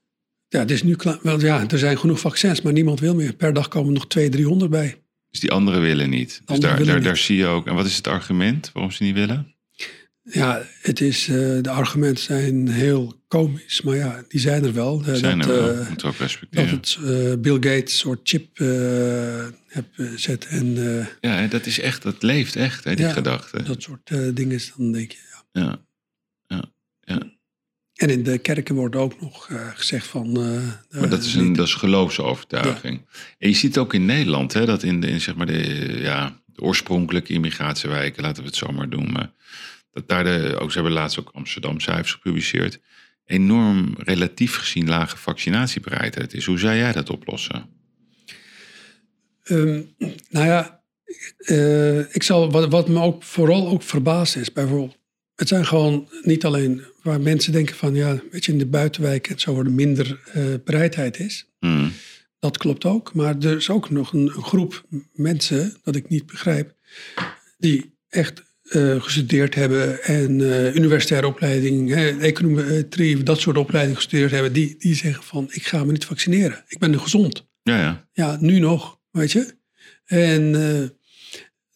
B: Ja, het is nu klaar. Wel, ja, er zijn genoeg vaccins, maar niemand wil meer. Per dag komen er nog 200, 300 bij.
A: Dus die anderen willen niet. Dus daar,
B: willen
A: daar,
B: niet.
A: daar zie je ook. En wat is het argument waarom ze niet willen?
B: Ja, het is, eh, de argumenten zijn heel komisch, maar ja, die zijn er wel. Eh,
A: Zijn
B: dat,
A: er wel. Moet ook
B: dat
A: respecteren.
B: het eh, Bill Gates een soort chip eh heb gezet en
A: Ja, dat is echt, dat leeft echt, hè, die
B: Ja.
A: gedachte.
B: dat soort dingen, is, dan denk je, ja.
A: Ja. Ja. Ja.
B: En in de kerken wordt ook nog eh, gezegd van... eh,
A: Maar dat is een, dat is geloofsovertuiging. En je ziet ook in Nederland, hè, dat in, de, in zeg maar de, ja, de oorspronkelijke immigratiewijken, laten we het zo maar noemen, dat daar de, ook, ze hebben laatst ook Amsterdam cijfers gepubliceerd, enorm relatief gezien lage vaccinatiebereidheid is. Hoe zou jij dat oplossen?
B: Ehm, nou ja, eh, ik zal, wat, wat me ook vooral ook verbaasd is, bijvoorbeeld. Het zijn gewoon niet alleen waar mensen denken van, ja, weet je, in de buitenwijken en zo er minder eh, bereidheid is.
A: Hmm.
B: Dat klopt ook. Maar er is ook nog een, een groep mensen, dat ik niet begrijp, die echt eh, gestudeerd hebben en eh, universitaire opleiding, hè, econometrie, dat soort opleidingen gestudeerd hebben, die, die zeggen van, ik ga me niet vaccineren. Ik ben er gezond.
A: Ja, ja.
B: Ja, nu nog, weet je. En eh,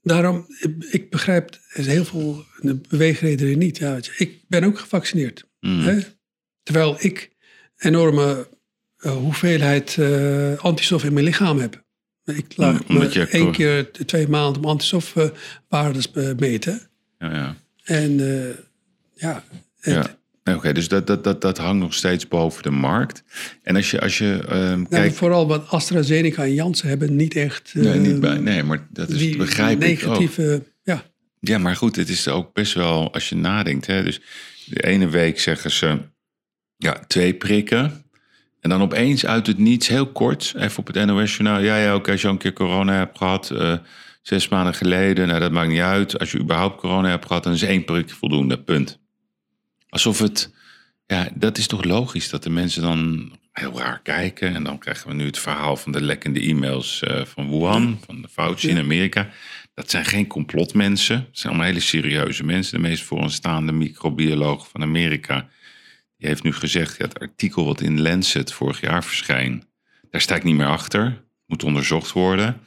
B: daarom, ik begrijp heel veel de beweegredenen niet. Ja, je. Ik ben ook gevaccineerd.
A: Hmm.
B: Hè? Terwijl ik enorme eh, hoeveelheid eh antistoffen in mijn lichaam heb. Ik laat
A: Mm,
B: me één keer twee maanden om eh, meten.
A: ja, ja.
B: En ja, het-
A: Oké, dus dat, dat, dat, dat hangt nog steeds boven de markt. En als je, als je ehm,
B: nou,
A: kijkt...
B: vooral wat AstraZeneca en Janssen hebben niet echt...
A: Nee, niet bij, nee, maar dat is,
B: die
A: begrijp ik ook.
B: negatieve... Ja,
A: Ja, maar goed, het is ook best wel, als je nadenkt. Hè, dus de ene week zeggen ze, ja, twee prikken. En dan opeens uit het niets, heel kort, even op het NOS-journaal. Ja, ja, oké, als je al een keer corona hebt gehad, eh, zes maanden geleden. Nou, dat maakt niet uit. Als je überhaupt corona hebt gehad, dan is één prik voldoende, punt. Alsof het, ja, dat is toch logisch dat de mensen dan heel raar kijken. En dan krijgen we nu het verhaal van de lekkende e-mails eh, van Wuhan, van de Fauci in Amerika. Dat zijn geen complotmensen. Het zijn allemaal hele serieuze mensen. De meest vooraanstaande microbioloog van Amerika. Die heeft nu gezegd, ja, het artikel wat in Lancet vorig jaar verscheen, daar sta ik niet meer achter. Moet onderzocht worden.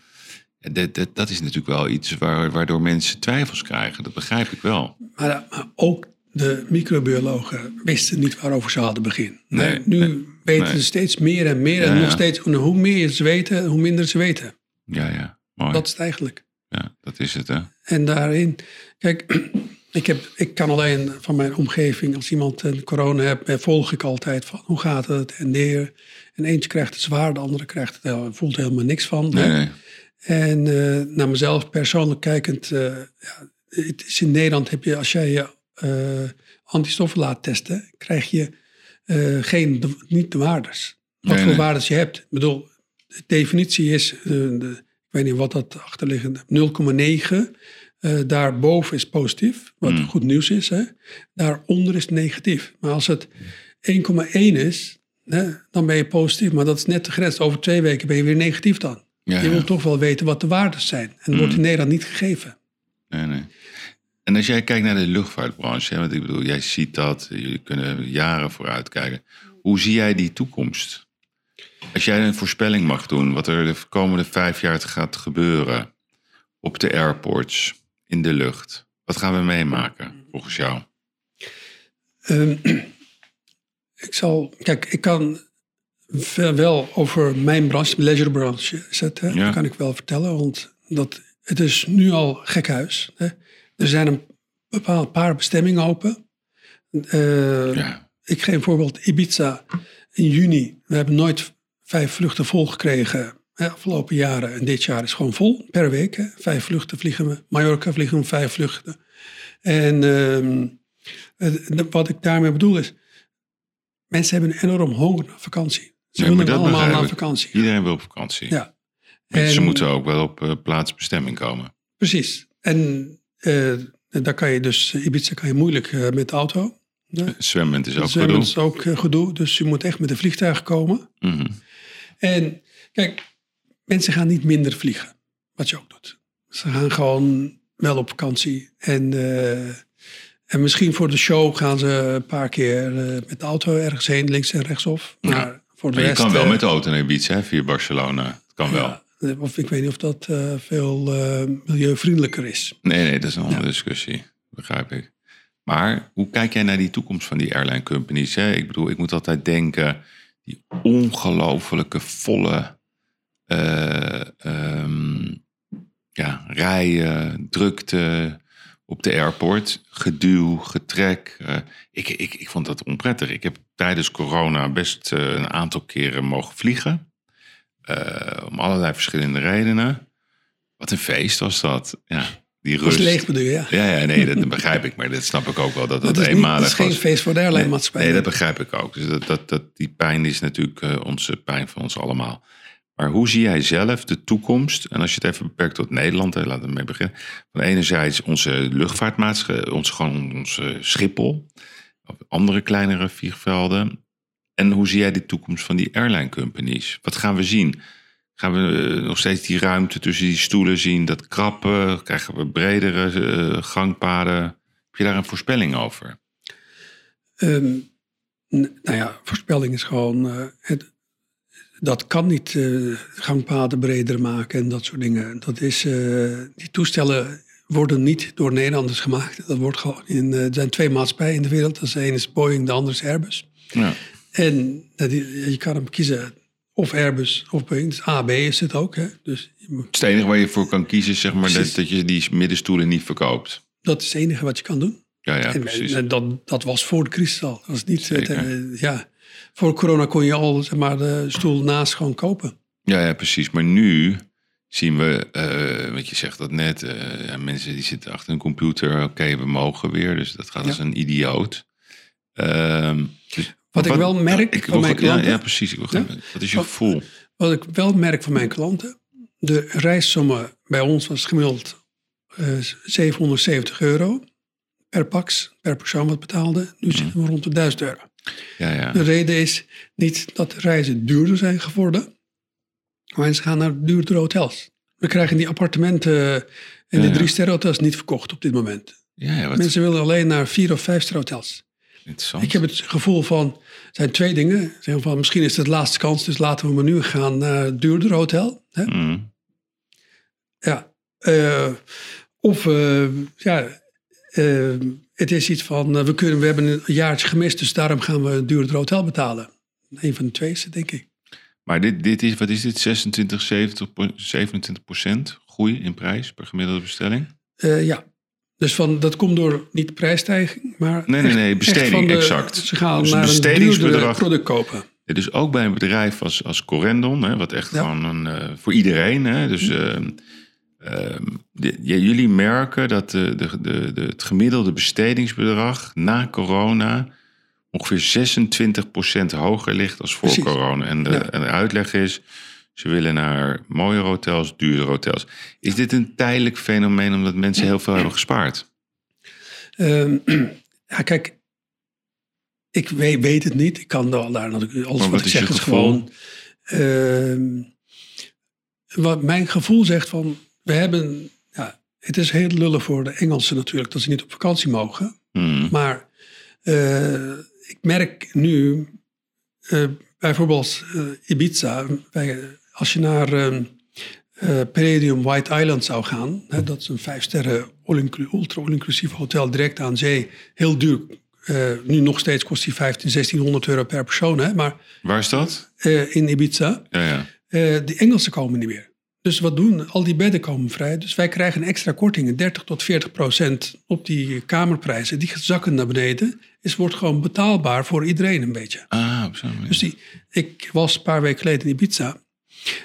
A: En Dat, dat, dat is natuurlijk wel iets waar, waardoor mensen twijfels krijgen. Dat begrijp ik wel.
B: Maar, maar ook de microbiologen wisten niet waarover ze hadden beginnen.
A: Nee,
B: nu
A: nee,
B: weten
A: nee.
B: ze steeds meer en meer.
A: Ja,
B: en nog steeds, hoe meer ze weten, hoe minder ze weten.
A: Ja, ja. Mooi.
B: Dat is het eigenlijk.
A: Ja, dat is het, hè.
B: En daarin, kijk, ik, heb, ik kan alleen van mijn omgeving, als iemand een corona heeft, eh, volg ik altijd van hoe gaat het en neer. En eentje krijgt het zwaar, de andere krijgt het, voelt er helemaal niks van.
A: Nee,
B: hè.
A: nee.
B: En eh, naar mezelf persoonlijk kijkend, eh, ja, het is in Nederland heb je, als jij je eh, antistoffen laat testen, krijg je eh, geen, de- niet de waardes. Wat
A: Nee,
B: voor
A: nee.
B: waardes je hebt. Ik bedoel, de definitie is, eh, de, ik weet niet wat dat achterliggende, 0,9. eh daarboven is positief, wat
A: Hmm.
B: goed nieuws is. Hè? Daaronder is negatief. Maar als het 1,1 is, hè, dan ben je positief. Maar dat is net de grens. Over twee weken ben je weer negatief dan.
A: Ja,
B: Je
A: ja.
B: wil toch wel weten wat de waardes zijn. En dat wordt in Nederland niet gegeven.
A: Nee, nee. En als jij kijkt naar de luchtvaartbranche, hè, want ik bedoel, jij ziet dat, jullie kunnen jaren vooruit kijken. Hoe zie jij die toekomst? Als jij een voorspelling mag doen, wat er de komende vijf jaar gaat gebeuren op de airports, in de lucht, wat gaan we meemaken volgens jou?
B: Ehm, ik zal, kijk, ik kan wel over mijn branche, de leisurebranche, zetten.
A: Ja.
B: Dat kan ik wel vertellen, want dat, het is nu al gekhuis. Hè. Er zijn een bepaald paar bestemmingen open. Eh,
A: Ja,
B: Ik geef een voorbeeld, Ibiza in juni. We hebben nooit vijf vluchten vol gekregen hè, afgelopen jaren. En dit jaar is gewoon vol per week. Hè. Vijf vluchten vliegen we. Mallorca vliegen we vijf vluchten. En ehm, wat ik daarmee bedoel is, mensen hebben een enorm honger naar vakantie. Ze
A: Nee,
B: willen allemaal naar vakantie.
A: iedereen wil op vakantie.
B: Ja.
A: Maar Ze
B: En-
A: moeten ook wel op eh, plaatsbestemming komen.
B: Precies. En daar kan je dus, Ibiza kan je moeilijk eh, met de auto. Ja.
A: Zwemmen is ook
B: Zwemmen
A: gedoe.
B: is ook eh, gedoe, dus je moet echt met een vliegtuig komen.
A: Mhm.
B: En kijk, mensen gaan niet minder vliegen, wat je ook doet. Ze gaan gewoon wel op vakantie. En, eh, en misschien voor de show gaan ze een paar keer eh, met de auto ergens heen, links en rechtsaf. Maar
A: Ja.
B: voor de
A: Maar je
B: rest...
A: kan wel
B: eh,
A: met de auto naar Ibiza, hè, via Barcelona. Het kan wel.
B: ja, eh, of ik weet niet of dat eh, veel eh, milieuvriendelijker is.
A: Nee, nee, dat is een andere discussie. Begrijp ik. Maar hoe kijk jij naar die toekomst van die airline companies? Hè? Ik bedoel, ik moet altijd denken, die ongelofelijke volle eh, ehm, ja, rijen, drukte, op de airport. Geduw, getrek. ik, ik, ik vond dat onprettig. Ik heb tijdens corona best een aantal keren mogen vliegen. Eh, om allerlei verschillende redenen. Wat een feest was dat. Ja, die
B: Dat
A: rust.
B: leeg bedoel je, ja.
A: Ja, ja, nee, dat begrijp ik. Maar dat snap ik ook wel dat dat,
B: Dat is,
A: eenmalig
B: dat is geen
A: was.
B: feest voor de airline maatschappij.
A: Nee, dat begrijp ik ook. Dus dat, dat, dat, die pijn is natuurlijk eh, onze pijn van ons allemaal. Maar hoe zie jij zelf de toekomst? En als je het even beperkt tot Nederland, hè, laten we mee beginnen. Van enerzijds onze luchtvaartmaatschappij, onze, gewoon onze Schiphol. Of andere kleinere vliegvelden. En hoe zie jij de toekomst van die airline companies? Wat gaan we zien? Gaan we eh, nog steeds die ruimte tussen die stoelen zien? Dat krappen? Krijgen we bredere eh, gangpaden? Heb je daar een voorspelling over?
B: Ehm, nou ja, voorspelling is gewoon. eh, het, dat kan niet eh, gangpaden breder maken en dat soort dingen. Dat is, die toestellen worden niet door Nederlanders gemaakt. Dat wordt gewoon in, er zijn twee maatschappijen in de wereld. Dat is de ene is Boeing, de andere is Airbus.
A: Ja.
B: En eh, die- je kan hem kiezen of Airbus of Boeing. Dus A, B is het ook. Hè? Dus je moet-
A: Het enige waar je voor kan kiezen, zeg maar, dat, dat je die middenstoelen niet verkoopt.
B: dat is het enige wat je kan doen.
A: Ja, ja,
B: En,
A: precies.
B: en dat, dat was voor de crisis al. Dat was niet,
A: Zeker.
B: eh, ja, voor corona kon je al zeg maar, de stoel naast gewoon kopen.
A: Ja, ja, precies. Maar nu zien we, eh wat je zegt dat net, eh, ja, mensen die zitten achter een computer. Oké, we mogen weer, dus dat gaat
B: Ja.
A: als een idioot. Ehm, dus-
B: Wat ik wel merk
A: ik
B: van mijn klanten-
A: Ja, precies. Ik
B: Ja?
A: Wat is je
B: Wat-
A: gevoel?
B: Wat ik wel merk van mijn klanten, de reissommen bij ons was gemiddeld eh 770 euro per pax, per persoon wat betaalde. Nu zitten we rond de 1000 euro.
A: Ja, ja.
B: De reden is niet dat de reizen duurder zijn geworden, maar ze gaan naar duurdere hotels. We krijgen die appartementen en
A: Ja,
B: de drie sterren hotels niet verkocht op dit moment.
A: Ja, ja, wat
B: Mensen willen alleen naar vier of vijf ster hotels.
A: Interessant.
B: Ik heb het gevoel van, er zijn twee dingen. Zeggen van, misschien is het de laatste kans, dus laten we maar nu gaan naar een duurder hotel. Hè?
A: Mm.
B: Ja. Eh, of, eh, ja, eh, het is iets van, eh, we, kunnen, we hebben een jaartje gemist, dus daarom gaan we een duurder hotel betalen. Een van de twee is het, denk ik.
A: Maar dit, dit is, wat is dit? 26, 70, po- 27 procent groei in prijs per gemiddelde bestelling?
B: Eh, ja. Dus van, dat komt door niet prijsstijging, maar
A: Nee, nee,
B: echt-
A: nee, besteding,
B: de-
A: exact.
B: Ze gaan
A: Dus een
B: naar een
A: bestedingsbedrag.
B: product kopen.
A: Is ook bij een bedrijf als, als Corendon, hè, wat echt
B: Ja.
A: gewoon een, eh, voor iedereen. Hè, dus ehm, ehm, de- j- jullie merken dat de, de, de, de, het gemiddelde bestedingsbedrag na corona ongeveer 26% hoger ligt als voor
B: Precies.
A: corona. En de,
B: Ja.
A: en de uitleg is, ze willen naar mooie hotels, duurdere hotels. Is dit een tijdelijk fenomeen omdat mensen heel veel hebben gespaard?
B: Ehm, ja, kijk, ik weet, weet het niet. Ik kan daar natuurlijk alles
A: Maar
B: wat
A: wat
B: ik zeg is gewoon. ehm, wat mijn gevoel zegt van, we hebben, ja, het is heel lullig voor de Engelsen natuurlijk dat ze niet op vakantie mogen.
A: Hmm.
B: Maar eh, ik merk nu, eh, bijvoorbeeld eh, Ibiza, bij, als je naar Palladium White Island zou gaan, hè, dat is een vijf sterren all-inclu- ultra all-inclusief hotel direct aan zee, heel duur. Eh, nu nog steeds kost die 15, 1600 euro per persoon, hè, maar
A: Waar is dat?
B: eh, in Ibiza,
A: Ja, ja.
B: de Engelsen komen niet meer. Dus wat doen? Al die bedden komen vrij. Dus wij krijgen extra kortingen, 30 tot 40 procent op die kamerprijzen. Die zakken naar beneden. Het wordt gewoon betaalbaar voor iedereen een beetje.
A: Ah, op zo'n manier.
B: Dus die, ik was een paar weken geleden in Ibiza.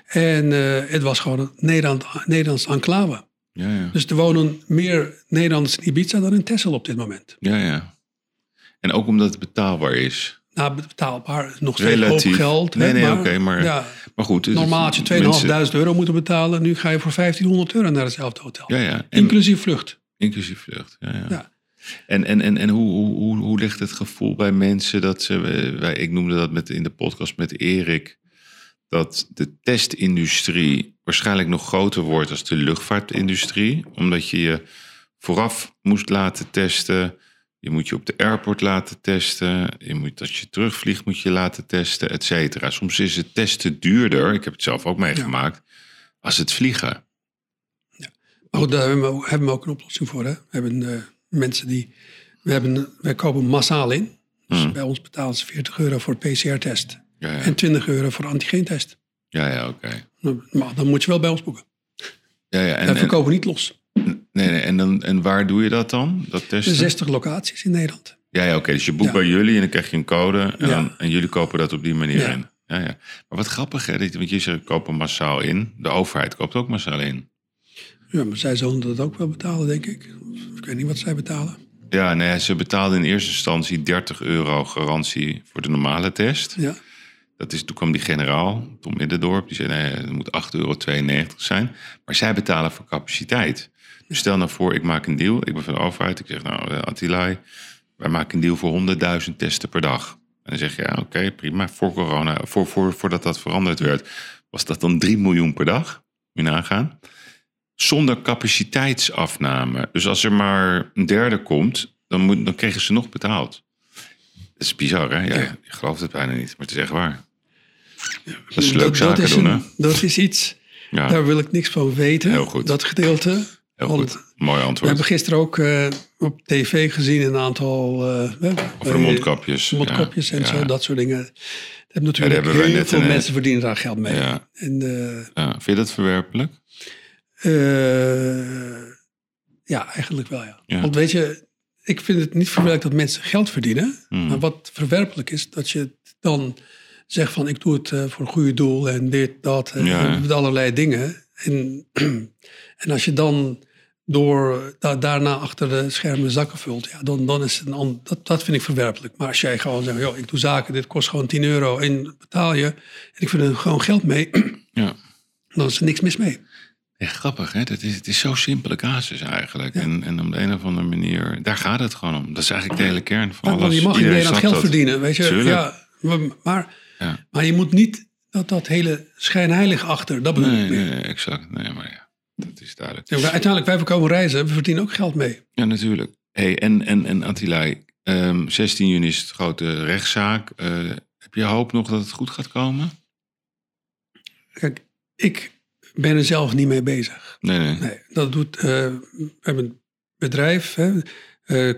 B: En eh, het was gewoon een Nederland, Nederlands enclave.
A: Ja, ja.
B: Dus er wonen meer Nederlanders in Ibiza dan in Texel op dit moment.
A: Ja, ja. En ook omdat het betaalbaar is.
B: Nou, betaalbaar, nog steeds
A: Relatief.
B: hoog geld.
A: Nee,
B: hè,
A: nee, oké, maar-
B: Ja,
A: Maar goed.
B: normaal had je 2.500
A: mensen-
B: euro moeten betalen. Nu ga je voor 1500 euro naar hetzelfde hotel.
A: Ja, ja. En,
B: Inclusief vlucht.
A: inclusief vlucht. Ja, ja.
B: Ja.
A: En, en, en, en hoe, hoe, hoe, hoe ligt het gevoel bij mensen dat ze, eh, wij, ik noemde dat met, in de podcast met Erik, dat de testindustrie waarschijnlijk nog groter wordt als de luchtvaartindustrie, omdat je je vooraf moest laten testen, je moet je op de airport laten testen, je moet, als je terugvliegt moet je laten testen, et cetera. Soms is het testen duurder, ik heb het zelf ook meegemaakt, als het vliegen.
B: Maar goed, daar hebben we, hebben we ook een oplossing voor. Hè? We hebben eh, mensen die... We hebben, wij kopen massaal in. Dus
A: Hmm.
B: bij ons betalen ze 40 euro voor PCR-test.
A: Ja, ja,
B: En 20 euro voor antigeentest.
A: ja, ja oké.
B: Nou, Maar dan moet je wel bij ons boeken.
A: Ja, ja, en,
B: Wij
A: en-
B: verkopen niet los.
A: Nee, nee. En, dan, en waar doe je dat dan? Dat testen?
B: 60 locaties in Nederland.
A: Ja, ja oké. Dus je boekt
B: Ja.
A: bij jullie en dan krijg je een code. En, dan, en jullie kopen dat op die manier in. Ja, ja. Maar wat grappig, hè? Want je zegt, kopen massaal in. De overheid koopt ook massaal in.
B: Ja, maar zij zullen dat ook wel betalen, denk ik. Ik weet niet wat zij betalen.
A: Ja, nee, ze betaalden in eerste instantie 30 euro garantie voor de normale test.
B: Ja.
A: Dat is, toen kwam die generaal, Tom Middendorp, die zei nee, het moet 8,92 euro zijn. Maar zij betalen voor capaciteit. Dus stel nou voor, ik maak een deal, ik ben van de overheid. Ik zeg nou, eh, Attilai, wij maken een deal voor 100.000 testen per dag. En dan zeg je, ja oké, prima. Voor corona, voor, voor, voordat dat veranderd werd, was dat dan 3 miljoen per dag. Moet je nagaan. Zonder capaciteitsafname. Dus als er maar een derde komt, dan, moet, dan kregen ze nog betaald. Dat is bizar, hè? Ja,
B: Ja.
A: Je gelooft het bijna niet, maar het is echt waar. Dat is leuk zaken
B: is
A: doen,
B: een-
A: hè?
B: Dat is iets,
A: Ja,
B: daar wil ik niks van weten.
A: Heel goed.
B: Dat gedeelte.
A: heel
B: Want
A: goed. Mooi
B: We
A: antwoord.
B: hebben gisteren ook eh, op tv gezien een aantal... hè,
A: Over de
B: eh,
A: mondkapjes.
B: mondkapjes
A: ja,
B: en zo, dat soort dingen. Dat hebben natuurlijk
A: hebben wij
B: heel veel mensen verdienen daar geld mee. En,
A: Ja, vind je dat verwerpelijk?
B: ja, eigenlijk wel ja.
A: Ja.
B: Want weet je, ik vind het niet verwerpelijk dat mensen geld verdienen.
A: Hmm.
B: Maar wat verwerpelijk is, dat je dan zegt van ik doe het eh, voor een goede doel en dit, dat, en
A: Ja.
B: met allerlei dingen. En, en als je dan door da- daarna achter de schermen zakken vult, ja, dan, dan is het een dat, dat vind ik verwerpelijk. Maar als jij gewoon zegt, joh, ik doe zaken, dit kost gewoon 10 euro en betaal je. En ik vind er gewoon geld mee,
A: Ja.
B: dan is er niks mis mee.
A: Ja, grappig, hè? Dat is, het is zo'n simpele casus eigenlijk. En, en op de een of andere manier, daar gaat het gewoon om. Dat is eigenlijk de hele kern van
B: Maar,
A: alles.
B: je mag in Nederland geld
A: dat.
B: verdienen, weet je. Ja, maar, maar,
A: Ja.
B: maar je moet niet dat, dat hele schijnheilig achter, dat bedoel
A: Nee,
B: ik
A: nee, exact. Nee, maar ja, dat is duidelijk.
B: Ja, uiteindelijk, wij komen reizen, we verdienen ook geld mee.
A: Ja, natuurlijk. Hey, en, en, en Attilai, ehm, 16 juni is het grote rechtszaak. Eh, heb je hoop nog dat het goed gaat komen?
B: Kijk, ik ben er zelf niet mee bezig.
A: Nee, nee.
B: Nee, dat doet, eh, we hebben een bedrijf, hè, eh,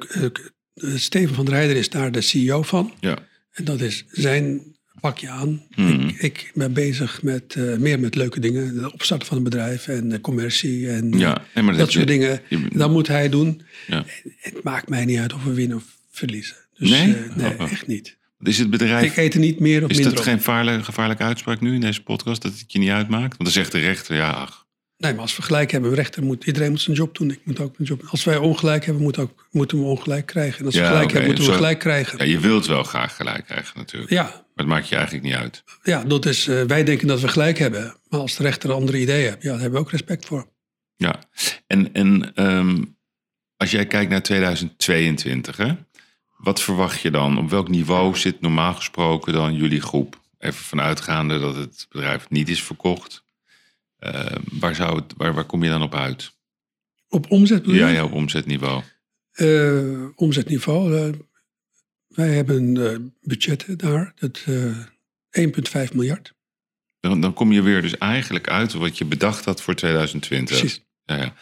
B: Steven van der Heijden is daar de CEO van.
A: Ja.
B: En dat is zijn pakje aan.
A: Mhm.
B: Ik, ik ben bezig met eh, meer met leuke dingen. De opstarten van een bedrijf en de commercie en
A: Ja, nee, maar
B: dat soort
A: je-
B: dingen.
A: je-
B: Dat moet hij doen.
A: Ja.
B: Het maakt mij niet uit of we winnen of verliezen. Dus,
A: Nee?
B: eh, nee,
A: Oh, oh.
B: echt niet.
A: Is het bedrijf
B: Ik eet er niet meer of
A: Is
B: minder
A: dat
B: op.
A: geen gevaarlijke, gevaarlijke uitspraak nu in deze podcast? Dat het je niet uitmaakt? Want dan zegt de rechter, ja, ach.
B: Nee, maar als we gelijk hebben, rechter moet, iedereen moet zijn job doen. Ik moet ook mijn job doen. Als wij ongelijk hebben, moet ook, moeten we ongelijk krijgen. En als
A: Ja,
B: we gelijk hebben, moeten we
A: zo-
B: gelijk krijgen.
A: Ja, je wilt wel graag gelijk krijgen natuurlijk.
B: Ja,
A: Maar het maakt je eigenlijk niet uit.
B: ja dat is, eh, wij denken dat we gelijk hebben. Maar als de rechter een andere idee heeft, ja, daar hebben we ook respect voor.
A: Ja. En, en ehm, als jij kijkt naar 2022, hè, wat verwacht je dan? Op welk niveau zit normaal gesproken dan jullie groep? Even vanuitgaande dat het bedrijf niet is verkocht. Ehm, waar, zou het, waar, waar kom je dan op uit?
B: Op omzet
A: Ja, ja, op omzetniveau.
B: Eh, omzetniveau. eh, wij hebben eh, budgetten daar. Dat, eh 1,5 miljard.
A: Dan, dan kom je weer dus eigenlijk uit wat je bedacht had voor 2020.
B: Precies.
A: Ja, ja.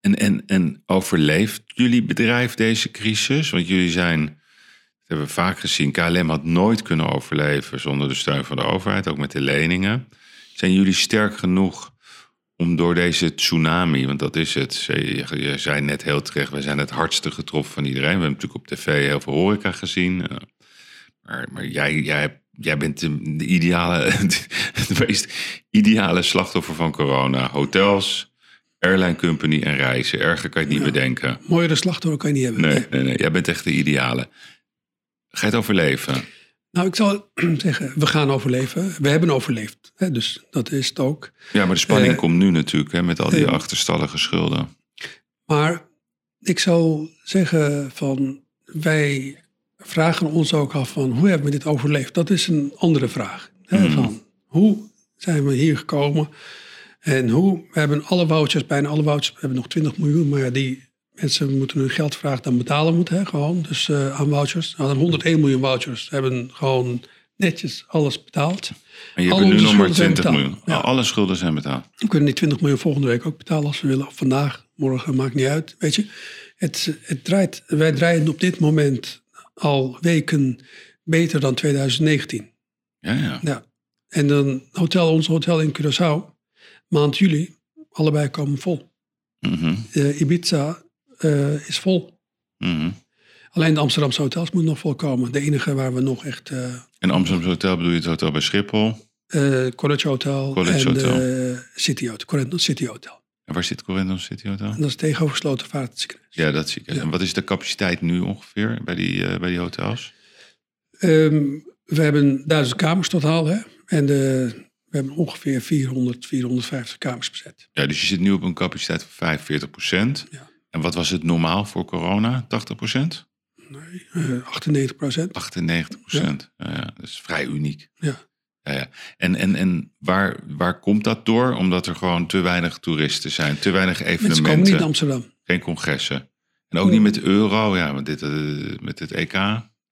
A: En, en, en overleeft jullie bedrijf deze crisis? Want jullie zijn, dat hebben we vaak gezien, KLM had nooit kunnen overleven zonder de steun van de overheid, ook met de leningen. Zijn jullie sterk genoeg om door deze tsunami, want dat is het, je, zei net heel terecht, wij zijn het hardste getroffen van iedereen. We hebben natuurlijk op tv heel veel horeca gezien. eh, Maar, maar jij, jij, jij bent de, de ideale, het meest ideale slachtoffer van corona. Hotels, airline company en reizen. Erger kan je het niet bedenken.
B: Mooiere slachtoffer kan je niet hebben.
A: Nee,
B: Nee.
A: nee, nee. Jij bent echt de ideale. Ga je het overleven?
B: Nou, ik zal zeggen, we gaan overleven. We hebben overleefd. Hè, dus dat is het ook.
A: Ja, maar de spanning
B: Eh,
A: komt nu natuurlijk hè, met al die
B: eh,
A: achterstallige schulden.
B: Maar ik zou zeggen van wij vragen ons ook af van hoe hebben we dit overleefd? Dat is een andere vraag. Hè,
A: Hmm.
B: van, hoe zijn we hier gekomen? En hoe, we hebben alle vouchers, bijna alle vouchers, we hebben nog 20 miljoen, maar ja, die mensen moeten hun geld vragen, dan betalen moeten, hè, gewoon, dus eh, aan vouchers. We hadden 101 miljoen vouchers, hebben gewoon netjes alles betaald.
A: En je hebt nu
B: onze
A: nog maar
B: schulden zijn
A: 20
B: betaald.
A: miljoen.
B: Ja.
A: Alle schulden zijn betaald.
B: We kunnen die 20 miljoen volgende week ook betalen als we willen. Of vandaag, morgen, maakt niet uit. Weet je, het, het draait, wij draaien op dit moment al weken beter dan 2019.
A: Ja, ja.
B: Ja. En dan hotel, ons hotel in Curaçao, maand juli, allebei komen vol.
A: Mhm,
B: Eh, Ibiza eh, is vol.
A: mhm.
B: Alleen de Amsterdamse hotels moeten nog vol komen. De enige waar we nog echt... eh
A: En Amsterdam Hotel bedoel je het hotel bij Schiphol?
B: eh College Hotel
A: College
B: en
A: Hotel.
B: City Hotel, Corendon City Hotel.
A: En waar zit Corendon City Hotel?
B: En dat is tegenover Slotervaartziekenhuis.
A: Ja, dat zie ik.
B: Ja.
A: En wat is de capaciteit nu ongeveer bij die, bij die hotels?
B: Ehm, we hebben duizend kamers totaal. Hè? En de, we hebben ongeveer 400, 450 kamers bezet.
A: Ja, dus je zit nu op een capaciteit van 45 procent.
B: Ja.
A: En wat was het normaal voor corona? 80 procent?
B: Nee, eh, 98 procent.
A: 98 procent. Ja. ja, dat is vrij uniek.
B: Ja.
A: Ja, ja. En, en, en waar, waar komt dat door? Omdat er gewoon te weinig toeristen zijn, te weinig
B: Mensen komen
A: evenementen,
B: niet Amsterdam.
A: geen congressen. En ook niet met de euro, ja, met, dit, eh, met het EK.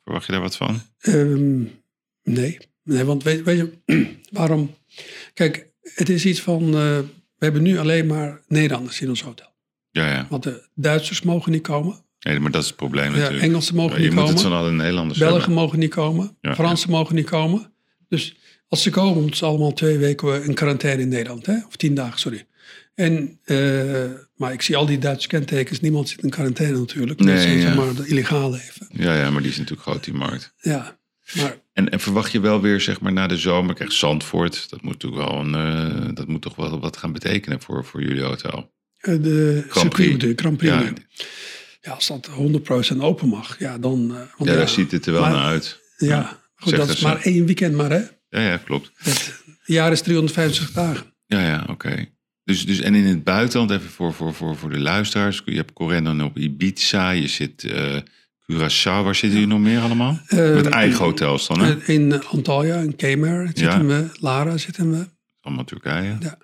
A: Verwacht je daar wat van?
B: Ehm, nee. nee, want weet, weet je waarom? Kijk, het is iets van, eh, we hebben nu alleen maar Nederlanders in ons hotel.
A: Ja, ja.
B: Want de Duitsers mogen niet komen.
A: Nee, maar dat is het probleem
B: Ja,
A: natuurlijk.
B: Engelsen mogen
A: je
B: niet
A: moet het
B: komen.
A: van alle Nederlanders
B: Belgen
A: hebben.
B: mogen niet komen.
A: Ja,
B: Fransen mogen niet komen. Dus als ze komen, moeten ze allemaal twee weken in quarantaine in Nederland. Hè? Of tien dagen, sorry. En, eh, maar ik zie al die Duitse kentekens. Niemand zit in quarantaine natuurlijk.
A: Nee,
B: dat zijn
A: ja.
B: maar de illegaal leven.
A: Ja, ja, maar die is natuurlijk groot, die markt.
B: Ja, maar
A: En, en verwacht je wel weer, zeg maar, na de zomer, krijg Zandvoort, dat moet natuurlijk wel een, eh, dat moet toch wel wat gaan betekenen voor, voor jullie hotel.
B: Eh, de
A: Grand Prix.
B: de Grand Prix.
A: Ja.
B: Ja. als dat 100% open mag, ja, dan... eh, want
A: Ja, daar ziet het er wel
B: maar-
A: naar uit.
B: Ja, goed, dat
A: dat
B: is
A: zo.
B: maar één weekend maar, hè.
A: Ja, ja, klopt.
B: Het jaar is 365 dagen.
A: Ja, ja, oké. Dus, dus, en in het buitenland, even voor, voor, voor, voor de luisteraars, je hebt Corendon op Ibiza, je zit eh Curaçao, waar zitten jullie nog meer allemaal? Met eigen hotels dan, hè?
B: In Antalya, in Kemar zitten
A: Ja.
B: we. Lara zitten we.
A: Allemaal Turkije.
B: Ja.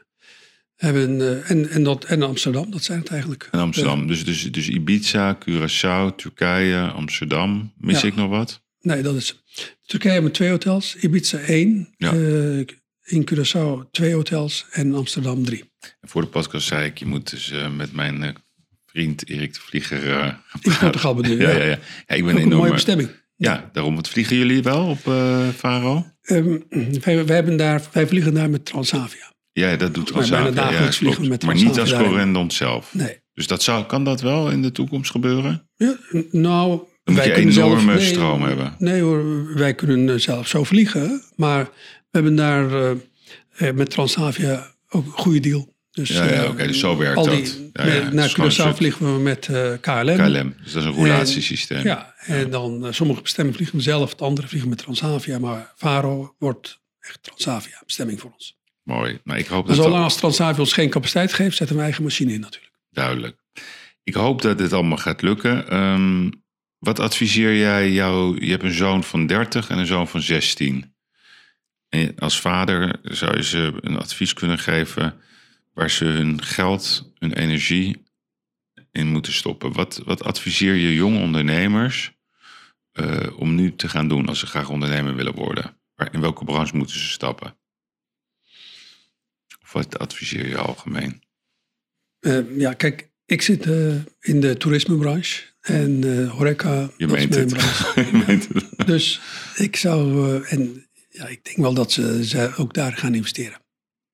B: Hebben, eh, en, en, dat, en Amsterdam, dat zijn het eigenlijk.
A: En Amsterdam. Dus, dus, dus Ibiza, Curaçao, Turkije, Amsterdam. Mis
B: Ja.
A: ik nog wat?
B: Nee, dat is... Turkije hebben twee hotels. Ibiza één.
A: Ja.
B: eh, in Curaçao twee hotels. En Amsterdam drie.
A: En voor de podcast zei ik, je moet dus eh, met mijn vriend Erik de Vlieger...
B: In Portugal bedoel
A: ja, ja, ja. ja, ik ben
B: Ook een
A: enorm...
B: mooie bestemming.
A: Ja, daarom. Wat vliegen jullie wel op Faro?
B: Ehm, wij, wij, hebben daar, wij vliegen daar met Transavia.
A: Ja, dat doet Transavia.
B: dagelijks
A: ja,
B: vliegen met
A: Maar niet als. Corendon zelf.
B: Nee.
A: Dus dat zou, kan dat wel in de toekomst gebeuren?
B: Ja, nou,
A: Dan moet
B: wij
A: je
B: kunnen zelf...
A: enorme
B: nee,
A: stroom hebben.
B: Nee hoor, wij kunnen eh, zelf zo vliegen. Maar we hebben daar eh, eh, met Transavia ook een goede deal. Dus,
A: Ja, ja, oké, dus zo werkt
B: al
A: dat. Ja, ja,
B: naar Curaçao vliegen we met KLM.
A: KLM. Dus dat is een roulatiesysteem.
B: Ja, en dan sommige bestemmingen vliegen we zelf, de andere vliegen met Transavia. Maar Varo wordt echt Transavia bestemming voor ons.
A: Mooi. Nou, ik hoop dat
B: zolang als Transavia ons geen capaciteit geeft, zetten we eigen machine in natuurlijk.
A: duidelijk. Ik hoop dat dit allemaal gaat lukken. Ehm, wat adviseer jij jou? Je hebt een zoon van 30 en een zoon van 16. En als vader zou je ze een advies kunnen geven waar ze hun geld, hun energie in moeten stoppen. Wat, wat adviseer je jonge ondernemers eh, om nu te gaan doen als ze graag ondernemer willen worden? In welke branche moeten ze stappen? Wat adviseer je algemeen?
B: Eh, ja, kijk, ik zit eh, in de toerismebranche en eh, horeca,
A: Je
B: dat is
A: meent
B: mijn
A: het.
B: branche.
A: Je meent het.
B: Dus ik zou, en ja, ik denk wel dat ze, ze ook daar gaan investeren.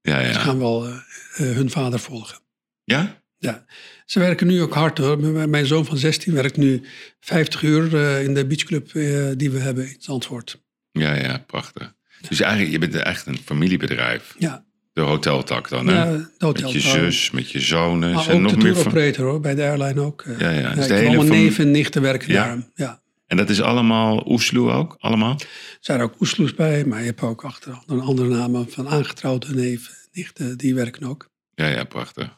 A: Ja,
B: Ze
A: ja.
B: gaan wel hun vader volgen.
A: Ja?
B: Ja, ze werken nu ook hard hoor. Mijn- zoon van 16 werkt nu 50 uur in de beachclub die we hebben in Zandvoort.
A: Ja, ja, prachtig. Dus eigenlijk, je bent echt een familiebedrijf.
B: Ja,
A: De hoteltak dan, hè?
B: ja de hotel.
A: met je zus, met je zonen.
B: Maar
A: Zijn
B: ook
A: nog
B: de tour
A: van...
B: operator hoor, bij de airline ook. eh.
A: Ja, ja.
B: Ja,
A: Dus de hele
B: allemaal
A: fam-
B: neven en nichten werken
A: Ja?
B: daar. Ja.
A: En dat is allemaal Oesloe ook? Allemaal?
B: Er zijn ook oesloes bij, maar je hebt ook achter een andere namen van aangetrouwde neven, nichten, die werken ook.
A: Ja, ja, prachtig.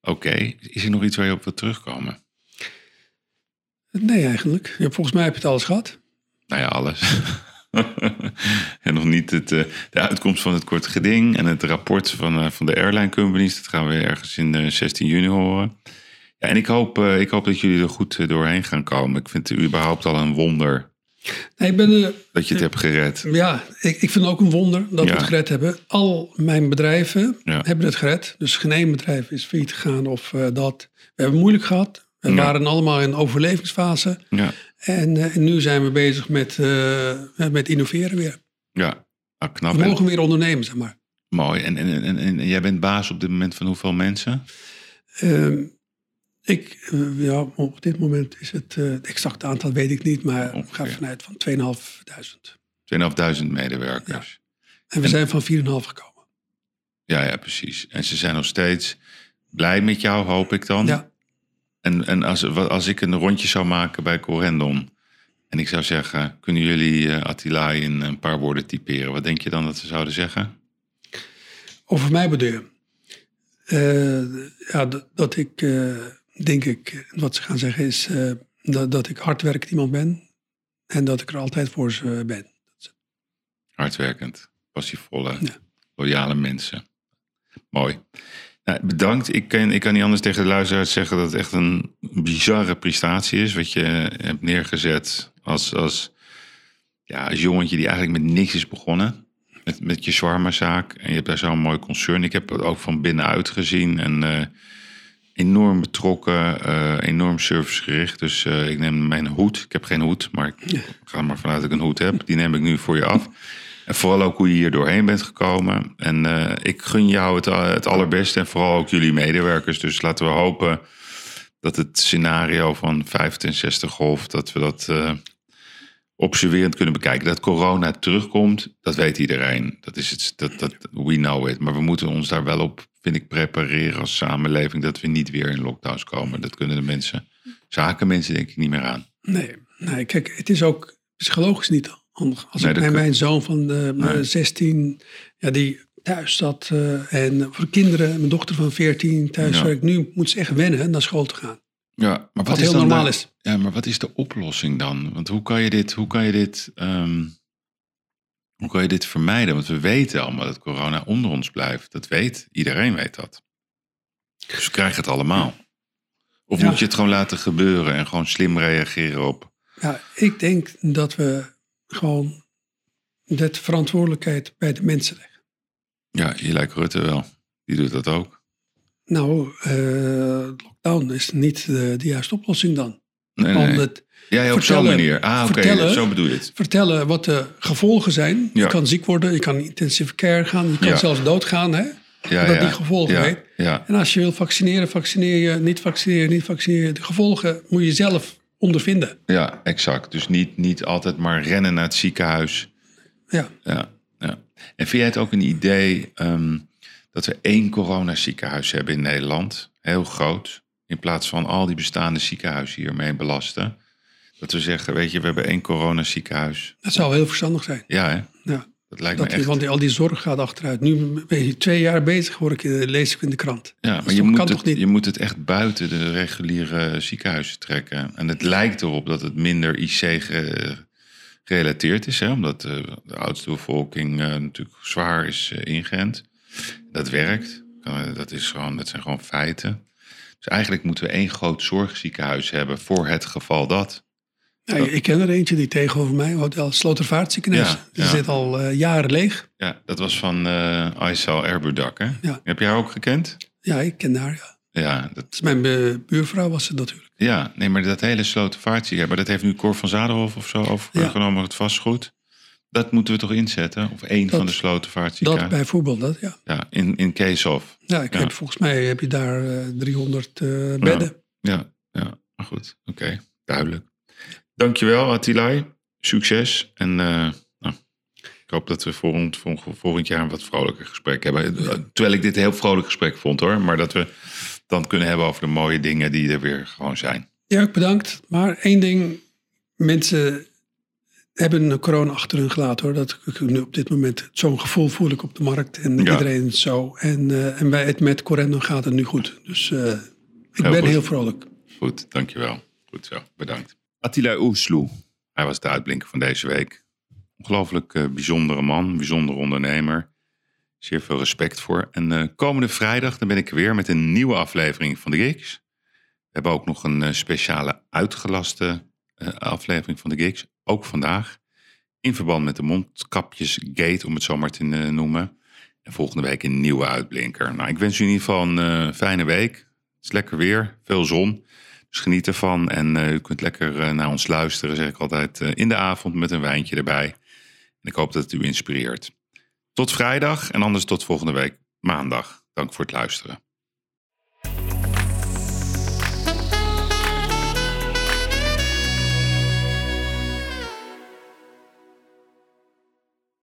A: Oké. Is er nog iets waar je op wilt terugkomen?
B: Nee, eigenlijk. Ja, volgens mij heb je het alles gehad.
A: Nou ja, alles. en nog niet het, eh, de uitkomst van het kort geding en het rapport van, eh, van de airline companies. Dat gaan we ergens in eh, 16 juni horen. Ja, en ik hoop, eh, ik hoop dat jullie er goed eh, doorheen gaan komen. Ik vind het überhaupt al een wonder
B: Nee, ik ben, eh,
A: dat je het hebt gered.
B: ja, ik, ik vind het ook een wonder dat
A: Ja.
B: we het gered hebben. Al mijn bedrijven
A: Ja.
B: hebben het gered. Dus geen één bedrijf is failliet gegaan of eh, dat. We hebben het moeilijk gehad. We
A: Ja.
B: waren allemaal in overlevingsfase. En, eh, en nu zijn we bezig met, eh, met innoveren weer.
A: ja. Ah, knap.
B: We
A: En-
B: mogen weer ondernemen, zeg maar.
A: Mooi. En, en, en, en, jij bent baas op dit moment van hoeveel mensen?
B: Ehm, ik, eh, ja, op dit moment is het, het exacte aantal weet ik niet, maar ik ga vanuit van 2.500.
A: 2.500 medewerkers.
B: En we
A: En-
B: zijn van 4,5 gekomen.
A: Ja. ja, precies. En ze zijn nog steeds blij met jou, hoop ik dan.
B: Ja,
A: En, en als, als ik een rondje zou maken bij Corendon en ik zou zeggen, kunnen jullie eh, Attila in een paar woorden typeren? Wat denk je dan dat ze zouden zeggen?
B: over mij bedoel je. Eh, ja, dat, dat ik, eh, denk ik, wat ze gaan zeggen is dat, dat ik hardwerkend iemand ben. En dat ik er altijd voor ze ben.
A: Hardwerkend, passievolle,
B: Ja.
A: loyale mensen. Mooi. Nou, bedankt. Ik kan, ik kan niet anders tegen de luisteraars zeggen dat het echt een bizarre prestatie is. Wat je hebt neergezet als, als, ja, als jongetje die eigenlijk met niks is begonnen. Met, met je shawarma-zaak. En je hebt daar zo'n mooi concern. Ik heb het ook van binnenuit gezien. En eh, enorm betrokken, eh, enorm servicegericht. Dus eh, ik neem mijn hoed. Ik heb geen hoed, maar ik ga er maar vanuit dat ik een hoed heb. Die neem ik nu voor je af. En vooral ook hoe je hier doorheen bent gekomen. En eh, ik gun jou het, eh, het allerbeste. En vooral ook jullie medewerkers. Dus laten we hopen dat het scenario van 65 golf... dat we dat eh, observerend kunnen bekijken. Dat corona terugkomt, dat weet iedereen. Dat is het, dat, we know it. Maar we moeten ons daar wel op, vind ik, prepareren als samenleving... dat we niet weer in lockdowns komen. Dat kunnen de mensen, zakenmensen denk ik niet meer aan.
B: Nee, nee, kijk, het is ook psychologisch niet Als
A: Nee,
B: ik
A: kan-
B: mijn zoon van eh,
A: Nee.
B: 16, ja, die thuis zat. eh, en voor de kinderen, mijn dochter van 14 thuis
A: Ja.
B: werkt. Nu moet ze echt wennen naar school te gaan.
A: Ja, maar wat,
B: Wat
A: is
B: heel
A: dan
B: normaal
A: de-
B: is.
A: Ja, maar wat is de oplossing dan? Want hoe kan je dit, hoe kan je dit, ehm, hoe kan je dit vermijden? Want we weten allemaal dat corona onder ons blijft. Dat weet iedereen weet dat. Dus we krijgen het allemaal. Of
B: Ja.
A: moet je het gewoon laten gebeuren en gewoon slim reageren op?
B: Ja, ik denk dat we gewoon de verantwoordelijkheid bij de mensen leggen.
A: Ja, je lijkt Rutte wel. Die doet dat ook.
B: Nou, eh, lockdown is niet de, de juiste oplossing dan.
A: Nee, nee.
B: het
A: Ja, ja, op zo'n manier. Ah, oké,
B: vertellen-
A: zo bedoel je het.
B: vertellen wat de gevolgen zijn.
A: Ja.
B: Je kan ziek worden, je kan in intensive care gaan, je kan
A: Ja.
B: zelfs doodgaan. Hè?
A: Ja,
B: dat die gevolgen weet.
A: Ja,
B: En als je wil vaccineren, vaccineer je, niet vaccineren, niet vaccineren. De gevolgen moet je zelf ondervinden.
A: ja, exact. Dus niet, niet altijd maar rennen naar het ziekenhuis.
B: Ja,
A: Ja, ja. En vind jij het ook een idee ehm, dat we één coronaziekenhuis hebben in Nederland? Heel groot. In plaats van al die bestaande ziekenhuizen hiermee belasten. Dat we zeggen, weet je, we hebben één coronaziekenhuis.
B: dat zou heel verstandig zijn.
A: Ja, hè?
B: Ja.
A: Dat lijkt
B: Dat
A: me echt.
B: want al die zorg gaat achteruit. Nu ben je twee jaar bezig, hoor ik, eh, lees ik in de krant.
A: Ja, maar je moet, het, je moet het echt buiten de reguliere ziekenhuizen trekken. En het lijkt erop dat het minder IC ge- gerelateerd is. Hè? Omdat eh, de oudste bevolking eh, natuurlijk zwaar is eh, ingeënt. Dat werkt. Dat, is gewoon, dat zijn gewoon feiten. Dus eigenlijk moeten we één groot zorgziekenhuis hebben voor het geval dat.
B: Ja, ik ken er eentje die tegenover mij al Slotervaartziekenhuis.
A: Ja,
B: Die
A: ja.
B: zit al eh, jaren leeg.
A: Ja, dat was van eh Aysel Erbudak. Hè?
B: Ja.
A: Heb jij haar ook gekend?
B: Ja, ik ken haar. Ja.
A: Ja, dat,
B: Dat is mijn bu- buurvrouw was het natuurlijk.
A: Ja, nee, maar dat hele slotenvaartje, maar dat heeft nu Cor van Zadenhof of zo overgenomen, het vastgoed. Dat moeten we toch inzetten? Of één
B: Dat-
A: van de
B: Dat
A: slotenvaartziekenhuizen?
B: bijvoorbeeld, dat, ja.
A: Ja, in, in case of.
B: Ja, ik
A: Ja.
B: Heb, volgens mij heb je daar eh, 300 eh, bedden.
A: Ja, ja, maar goed. Oké, duidelijk. Dankjewel, Attilai. Succes. En eh, nou, ik hoop dat we volgend, jaar een wat vrolijker gesprek hebben. Eh, Terwijl ik dit een heel vrolijk gesprek vond hoor. Maar dat we dan kunnen hebben over de mooie dingen die er weer gewoon zijn.
B: Ja, ook bedankt. Maar één ding, mensen hebben corona achter hun gelaten hoor. Dat ik nu op dit moment zo'n gevoel voel ik op de markt en
A: Ja.
B: iedereen zo. En, eh, en bij het met Correndo gaat het nu goed. Dus eh, ik
A: Heel
B: ben
A: goed.
B: heel vrolijk.
A: Goed, dankjewel. Goed zo, bedankt. Attila Oesloe, hij was de uitblinker van deze week. Ongelooflijk eh, bijzondere man, bijzondere ondernemer. Zeer veel respect voor. En eh, komende vrijdag dan ben ik er weer met een nieuwe aflevering van de Gigs. We hebben ook nog een eh, speciale uitgelaste aflevering van de Gigs. Ook vandaag. In verband met de mondkapjesgate, om het zo maar te noemen. En volgende week een nieuwe uitblinker. Nou, ik wens u in ieder geval een fijne week. Het is lekker weer, veel zon. Dus geniet ervan en eh, u kunt lekker eh, naar ons luisteren, zeg ik altijd, eh, in de avond met een wijntje erbij. En ik hoop dat het u inspireert. Tot vrijdag en anders tot volgende week maandag. Dank voor het luisteren.